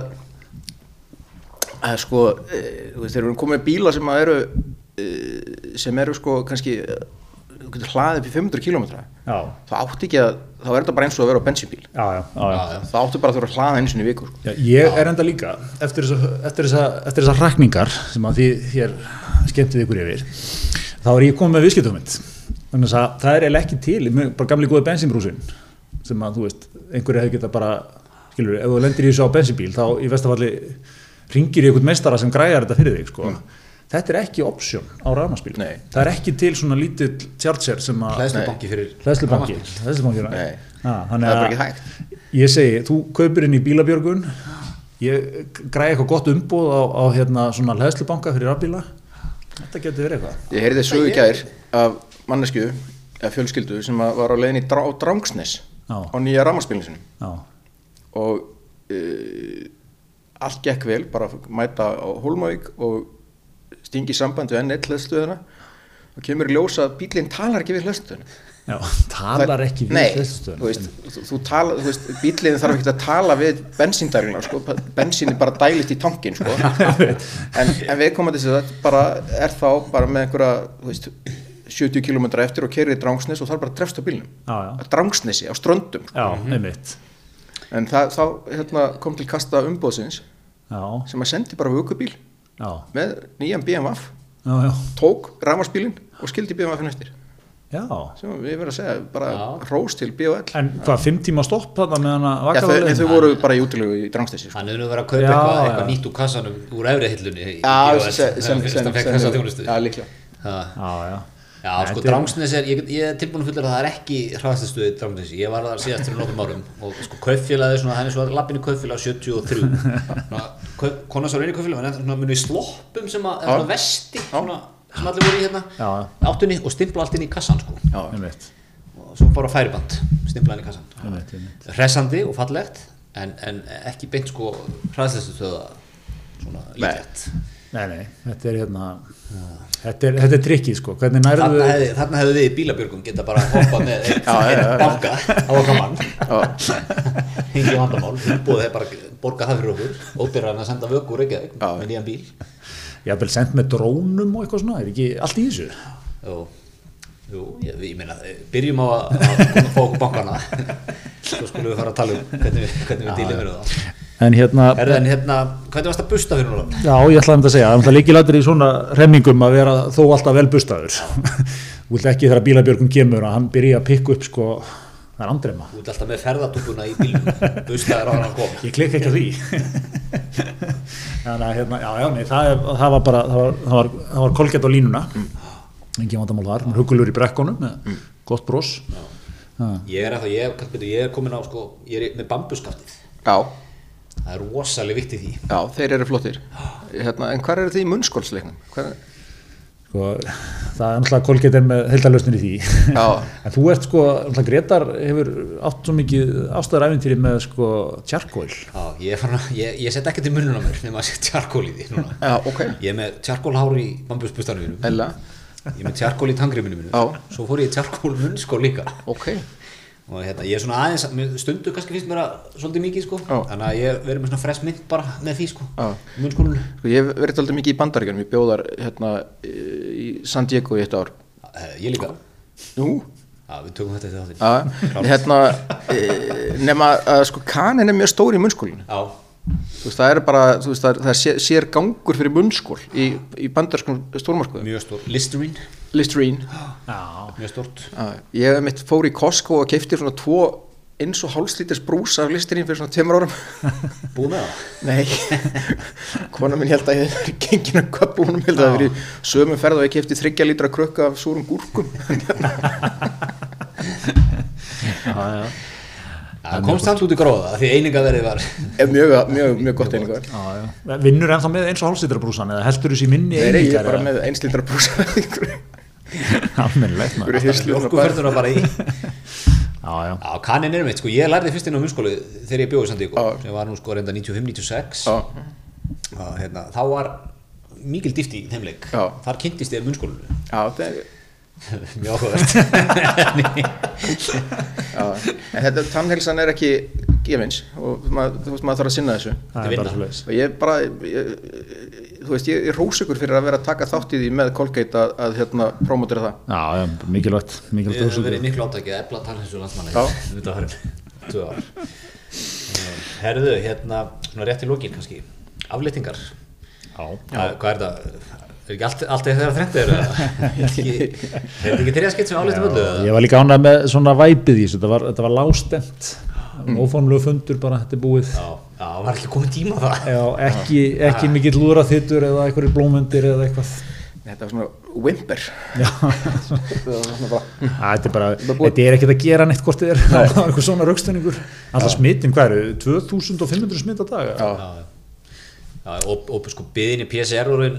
að sko, e, þú veist, þeir eru komið bíla sem eru e, sem eru sko kannski e, þú getur hlaðið upp í 500 km þá átti ekki að, þá er þetta bara eins og að vera á bensínbíl. Já, já, já, þá áttu bara að þurfa að hlaða einu sinni í viku sko. Já, ég er enda líka eftir þessar rakningar sem að því þér skemmtið ykkur yfir þá er ég komið með viðskiptumynd þannig að það er eiginlega ekki til bara gamli góði bensinbrúsin sem að þú veist, einhverju hefði geta bara skilur, ef þú lendir í þessu á bensinbíl þá í vestafalli ringir í einhvern meistara sem græjar þetta fyrir þig sko. þetta er ekki option á rafmarsbíl Nei. það er ekki til svona lítill charger sem að Hlæðslubanki fyrir hlæðslubanki það þannig er bara að- ekki hægt. Ég segi, þú kaupir inn í bílabjörgun ég græði eitthvað gott umbúð á, á hérna svona hlæðslubanka fyrir rafbíla. Þetta getur verið eitthvað. Ég heyrði sögu í gær af mannesku eða fjölskyldu sem var á leiðin í drá, Drangsnes Já. á nýja Já, og uh, allt gekk vel, bara mæta á Hólmavík og stingi samband við N1 hlæðstöðuna og kemur í ljós að bílinn talar ekki við hlæðstöðuna já talar ekki við Nei, hlæðslustöðina. þú veist, þú, þú, tala, þú veist bílinn þarf ekki að tala við bensíndælina sko, bensín er bara dælist í tankin sko. en, en við komum að þessu þetta bara er þá bara með einhverja þú veist, 70 km eftir og kerið í Drangsnes og þarf bara að drefst á bílnum. Að Drangsnesi á ströndum Já, einmitt en það, þá hérna, kom til kasta umbóðsins Já, sem að sendi bara vökubíl já, með nýjan BMW já, já, tók rafmarsbílinn og skildi BMW eftir já. sem við verðum að segja bara Já. rós til BOL En hvað, fimm tíma stopp þarna með hana Já, þau, þau voru bara í útilegu í Drangsnesi sko. Hann hefur nú verið að kaupa Já, eitthvað, já. eitthvað nýtt úr kassanum úr efri hillunni í Já, BOS, sem, fyrst sem, hann fekk sem, þessa þjónustu Já, líklega Já. Já, já Nei, sko, er- Drangsnes er, ég, ég er tilbúin að fulla að það er ekki hraðastustuði Drangsnes, ég var þar síðast fyrir nokkrum árum og sko kaupfélagi, svona, hann er svo lappinu kaupfélag 73 svona, kaup, konar svo reynir kaupfélag, hann er svona munið í sloppum sem að, svona vesti svona, sem allir voru í hérna Já. áttunni og stimpla allt inn í kassan sko. Já, og svo bara færiband, stimpla inn í kassan hressandi og fallegt en, en ekki beint sko hraðastustuða svona Nei. Nei, nei, þetta er hérna þetta er, þetta er trikkið sko, hvernig nærðu Þarna hefði, þarna hefði við í bílabjörgum geta bara hoppað með einn Já, já, já. banka. Á okkar mann Já, hengi vandamál, búið þeir bara borga það fyrir okkur, óbyrðan að senda vöku úr ekki Já. með nýjan bíl. Haf vel sendt með drónum og eitthvað svona, er ekki allt í þessu? Jú, jú ég, ég meina, byrjum á að, að fá okkur bankana. Svo skulum við fara að tala um hvernig við, hvernig við dílum með það en hérna, Herðu en hérna, hvernig varst að busta fyrir núna? já, ég ætlaði um þetta að segja það er alltaf líkilættir í svona remmingum að vera þó alltaf vel bustaður. Þú vilt ekki þegar bílabjörgum kemur að hann byrja að pikka upp sko, það er andrema Þú ert alltaf með ferðatúkuna í bílum bustaðir á hann að koma. Ég klikka ekki á því. Þannig að hérna, já, já, nei, það, er, það var bara það var, það var, það var kolgett á línuna. Engin vandamál þar, hugulur í brekkunum með gott brós Já. Ég er, ég, er, ég er komin á sko, ég er með bambuskaftið já, Það er rosalega vikt í því. Já, þeir eru flottir. Hérna, En hvað eru þið í munnskólsleiknum? Hvar, sko, það er náttúrulega kolgett með heldalöstin í því. Já, en þú ert sko, náttúrulega Gretar hefur átt svo mikið ástæður æfintýri með sko charcoal. Já, ég, er ég, ég set ekki til munnun á mér nema að setja tjarkól í því núna. já, ok. Ég er með tjarkólhár í bambusbustanum Ég er með tjarkól í tangriminu mínu. Já. Svo fór ég tjarkól munnskól líka. Ok og hérna, ég er svona aðeins, stundu kannski finnst mér að svolítið mikið sko. Já. þannig að ég verður með svona fresh mynd bara með því sko. Munnskólinu Sko, Ég verið alltaf mikið í bandaríkjunum, ég bjóðar hérna, í San Diego í eitt ár. Eh, Ég líka, Nú, já við tökum þetta til þáttin að, hérna, e, nema að sko kanin er mjög stór í munnskólinu veist, það er bara, veist, það er, það sér, gangur fyrir munnskól í, í bandarskum stórmarskuðum mjög stór. Listerine, Listerine. Já, mjög stórt. Já, ég hef mitt fór í Costco og keipti svona tvo eins og hálslíters brús af Listerine fyrir svona tveimur árum. Búið með það? Nei, kona minn held að ég hef gengin að köpa húnum held að það verið sömu ferð og ég kefti þryggja lítra krukka af súrum gúrkum. Já, já. Það komst samt út í gróða því einingaverðið var. Er mjög, mjög, mjög gott einingar Já, já. Vinnur ennþá með eins og hálsýtrabrúsan eða heldur þessi minni Nei, nei, ég er einingar bara með eins hirslu þarna bara. Í. Já, já. Já, kannin er mitt, sko, ég lærði fyrst inn á munnskólu þegar ég bjóði í Sandíko, sem var nú sko reynda 95-96 Já, og hérna, þá var mikil dýft í þeim leik, Já. þar kynntist ég munnskólinu já, það er mjög áhugavert. Já. En þetta tannhelsan er ekki gefins og maður, þú veist, maður þarf að sinna þessu Það vinna. er bara og ég bara ég, þú veist, ég, ég rós ykkur fyrir að vera að taka þátt í því með Colgate að, að hérna promotera það Já, já, mikilvægt, Við mikilvægt höfum hugsun. verið miklu átækið að þetta var tvö ár Eh, Herðu, hérna, svona rétt í lokin kannski aflýtingar Já, Hvað, hvað er þetta? Er ekki allt, allt þeirra þrengt eða? Er þetta ekki, er þetta ekki þriðaskitt sem aflýttum öllu? eða? ég var líka ánægð með svona væpið í þessu, þetta var, þetta var lástemt, óformlegu fundur bara, þetta er búið. Já, já, var ekki komið tíma á það. Já, ekki, ekki mikill lúraþittur eða einhverjir blómundir eða eitthvað. þetta var svona whimper. Já, þetta er bara, Það þetta er ekkert að gera neitt hvort þið er, það var eitthvað svona raukstunningur. Alltaf smittin, hvað eru, 2500 smitt að daga? Já. Já, já, og, og sko byðin í PCR voru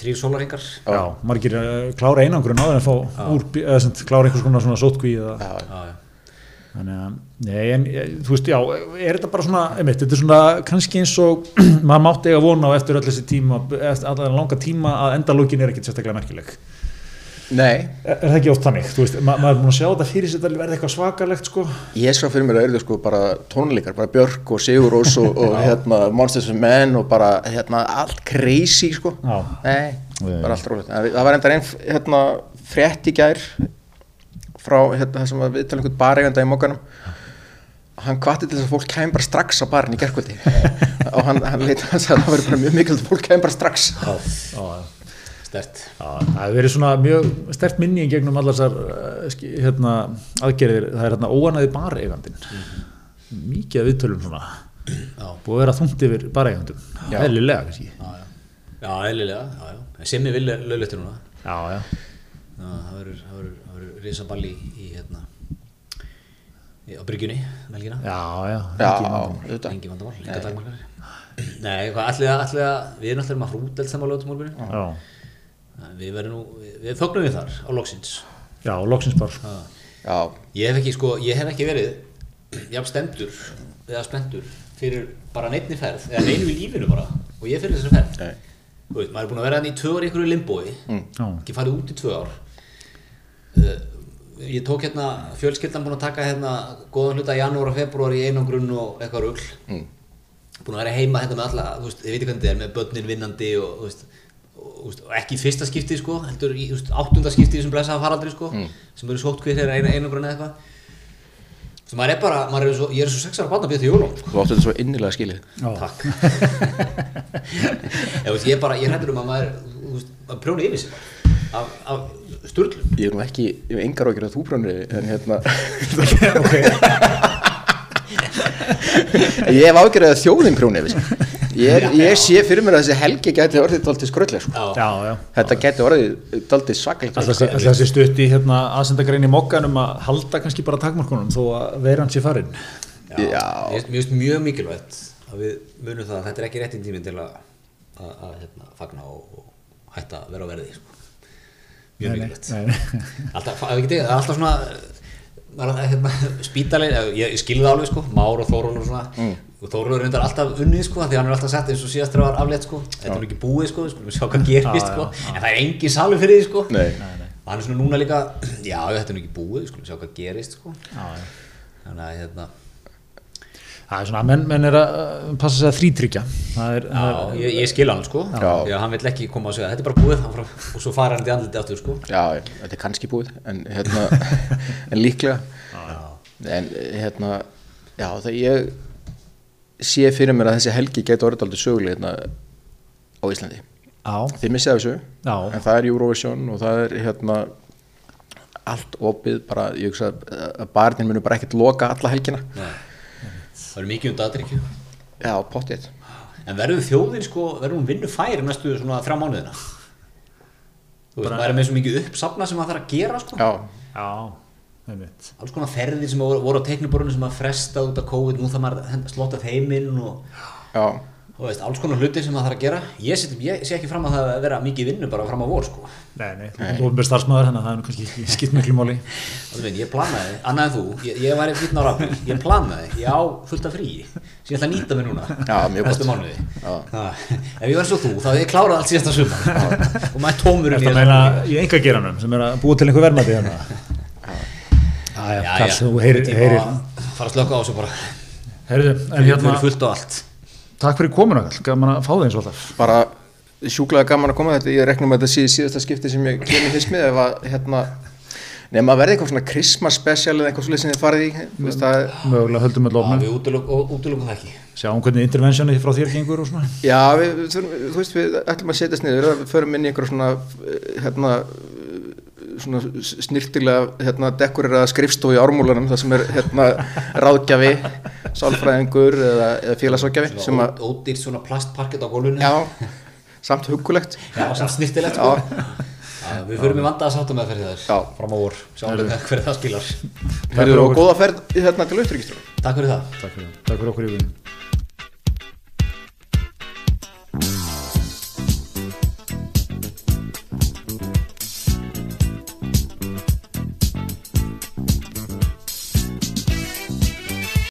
þrýr sólarhingar Já, margir uh, klára einangrun áður en fá úr, eða klára einhvers konar svona sótkví eða, Já, Já, já, þannig að, nei, en, ég- þú veist, já, er þetta bara svona, einmitt, þetta er svona kannski eins og maður mátti eiga vona á eftir öll þessi tíma, allan langa tíma að endalókin er ekkit sérstaklega merkileg. nei, Er, er það ekki oft þannig, þú veist, ma maður er búin að sjá þetta fyrir sér að verða eitthvað svakalegt, sko? ég sá fyrir mér að eru sko bara tónleikar, bara Björk og Sigur Rós og, og hérna Monsters of Men og bara hérna allt crazy sko Já. nei, bara allt rólegt það það var enda einn hérna frétt í gær frá hérna það sem að við talum einhvern bareganda í mokkanum hann hvati til þess að fólk kæm bara strax á barinn í gerkvöldi og hann, hann leita að það verður bara mjög mikilvægt að fólk kæm bara strax. Já, já. stert. Já, það hefur verið svona mjög stert minni í gegnum allar þessar ski- hérna, aðgerðir, það er hérna óanaði bareigandinn. Mikið af viðtölum svona. Já, búið að vera þungt yfir bareigandum. Já. eðlilega kannski. Já, já. Já, eðlilega, En Simmi vil lögletti núna. Já, já, Já, það verður, það verður, risaballi í, í hérna í, á bryggjunni, melgina já, já, Engi vandamál, enga dagmarkar Nei, hvað, allir að, allir að við erum allir maður hrúdelt saman á já, Við verðum nú, við, fögnum við þar á loksins. Já, loksins bara. Ég hef ekki, sko, ég hef ekki verið jafn stendur eða spendur fyrir bara neittni ferð eða neinu í lífinu bara og ég fyrir þessari ferð. Nei, þú veist, maður er búin að vera hann í tvö ár í einhverju limbói Já. ekki farið út í tvö ár. uh, ég tók hérna fjölskyldan búin að taka hérna góðan hluta janúar og februar í einangrun og eitthvað rugl Mm. búin að vera heima hérna með alla þú veist, ég veit ekki hvernig þetta er með börnin vinnandi og, þú veist, og, þú veist, og ekki fyrsta skipti sko, heldur í þú veist, áttunda skipti þessum blessaða faraldri sko, sem eru sótt hver er einangrun eða eitthvað Svo maður er bara, maður er svo, ég er svo sex ára barn að byrja til jólum sko. Þú áttu þetta svo innilega skilið. Takk ég, veist, ég er bara, ég hættur að maður þú veist, að prjóna yfir sig bara, af, af sturlum Ég er nú ekki, ég hef engar ágjör að þú brjónir, en hérna, ég hef ágjör að þjóðin sig. Ég, ég sé fyrir mér að þessi helgi gæti orðið dálítið skröllega, sko. Já, já. Þetta gæti orðið svakalegt. Alltaf þessi- alltaf þessi stutt í hérna, aðsendagrein í mokkanum að halda kannski bara takmarkunum þó að vera hans í farin. Já. Mér finnst mjög mikilvægt að við munum það að þetta er ekki réttin tíminn til að, að, að hérna, fagna og, og hætta að vera á verði sko. Mjög mikilvægt alltaf, það er alltaf svona hérna, spítalinn ég, ég skilði það alveg sko, Már og Þórun og svona. Mm. og Þórun er reyndar alltaf unnið sko því hann er alltaf sett eins og síðast þegar var aflétt sko. Þetta er nú ekki búið sko, við skulum sjá hvað gerist sko. en það er engin salur fyrir því sko. Nei. og hann er svona núna líka já, þetta er nú ekki búið, við skulum sjá hvað gerist sko. Þannig að hérna Það er svona, menn, menn er að passa sig að þrítryggja. Það er, það Já, er ég, ég skil hann sko Já. Já, hann vill ekki koma og segja þetta er bara búið hann frá, og svo fara hann til andliti áttur sko Já, þetta er kannski búið, en, hérna, en líklega. En hérna, já, það ég sé fyrir mér að þessi helgi gæti orðið dálítið söguleg hérna á Íslandi. Já, Þið missið af þessu, Já. en það er Eurovision og það er hérna allt opið, bara, ég hugsa að að barnin munu bara ekkert loka alla helgina. Nei. Það er mikið um dagdrykju Já, pottið. en verður þjóðin sko, verður hún vinnu færi næstu svona þrjá mánuðina? Þú veist, maður er með svo mikið uppsafna sem maður þarf að gera sko. Já, já, einmitt. alls konar ferðir sem voru, voru á teikniborinu sem maður fresta út af COVID, nú þarf maður að slotta þeim inn og já, þú veist, alls konar hlutir sem maður þarf að gera. Ég, set, ég sé ekki fram að það að vera mikið vinnu bara fram á vor sko. Nei, nei, þú ert ofnbjörn starfsmæður hennar, það er nú kannski ekki skipt miklu máli. Það veit, ég planaði, annað en þú, ég, ég væri fyrir nára april, ég planaði, ég á fullt af fríi sem ég ætla að nýta mig núna Já, mjög næstu gott. mánuði. Já. Ha, Ef ég var svo þú, þá hefði ég klárað allt síðasta sumar. Og maður er tómur Þetta meina í enga geranum sem er að búa til einhver verðmæti hérna. takk fyrir komuna, gaman að fá þig eins og alltaf. bara sjúklega gaman að koma þetta, ég reknum að þetta sé síðasta skipti sem ég kemur með ef að hérna, nema að verði eitthvað svona Christmas special eða eitthvað svolítið sem þið farið í þú veist að, Mögulega höldum við lofnum, við útilokum það ekki sjáum hvernig interventionið frá þér gengur og svona. já, við, þú veist við ætlum að setjast niður, við förum inn í einhverja svona eh, hérna svona snirtilega hérna, dekorera skrifstofu í ármúlanum þar sem er hérna ráðgjafi, sálfræðingur eða, eða félagsráðgjafi sem að, Ó- Ódýrt svona plastparkett á gólfinu. Já, samt hugulegt Já, samt snirtilegt sko. Já, Við förum í vandaða sáttum með fyrir þess fram á vor, sjáum við hverju það skilar. Herðu, og góða ferð hérna til auðvitaðrikistur Takk fyrir það. Takk fyrir, takk fyrir okkur í vinnu.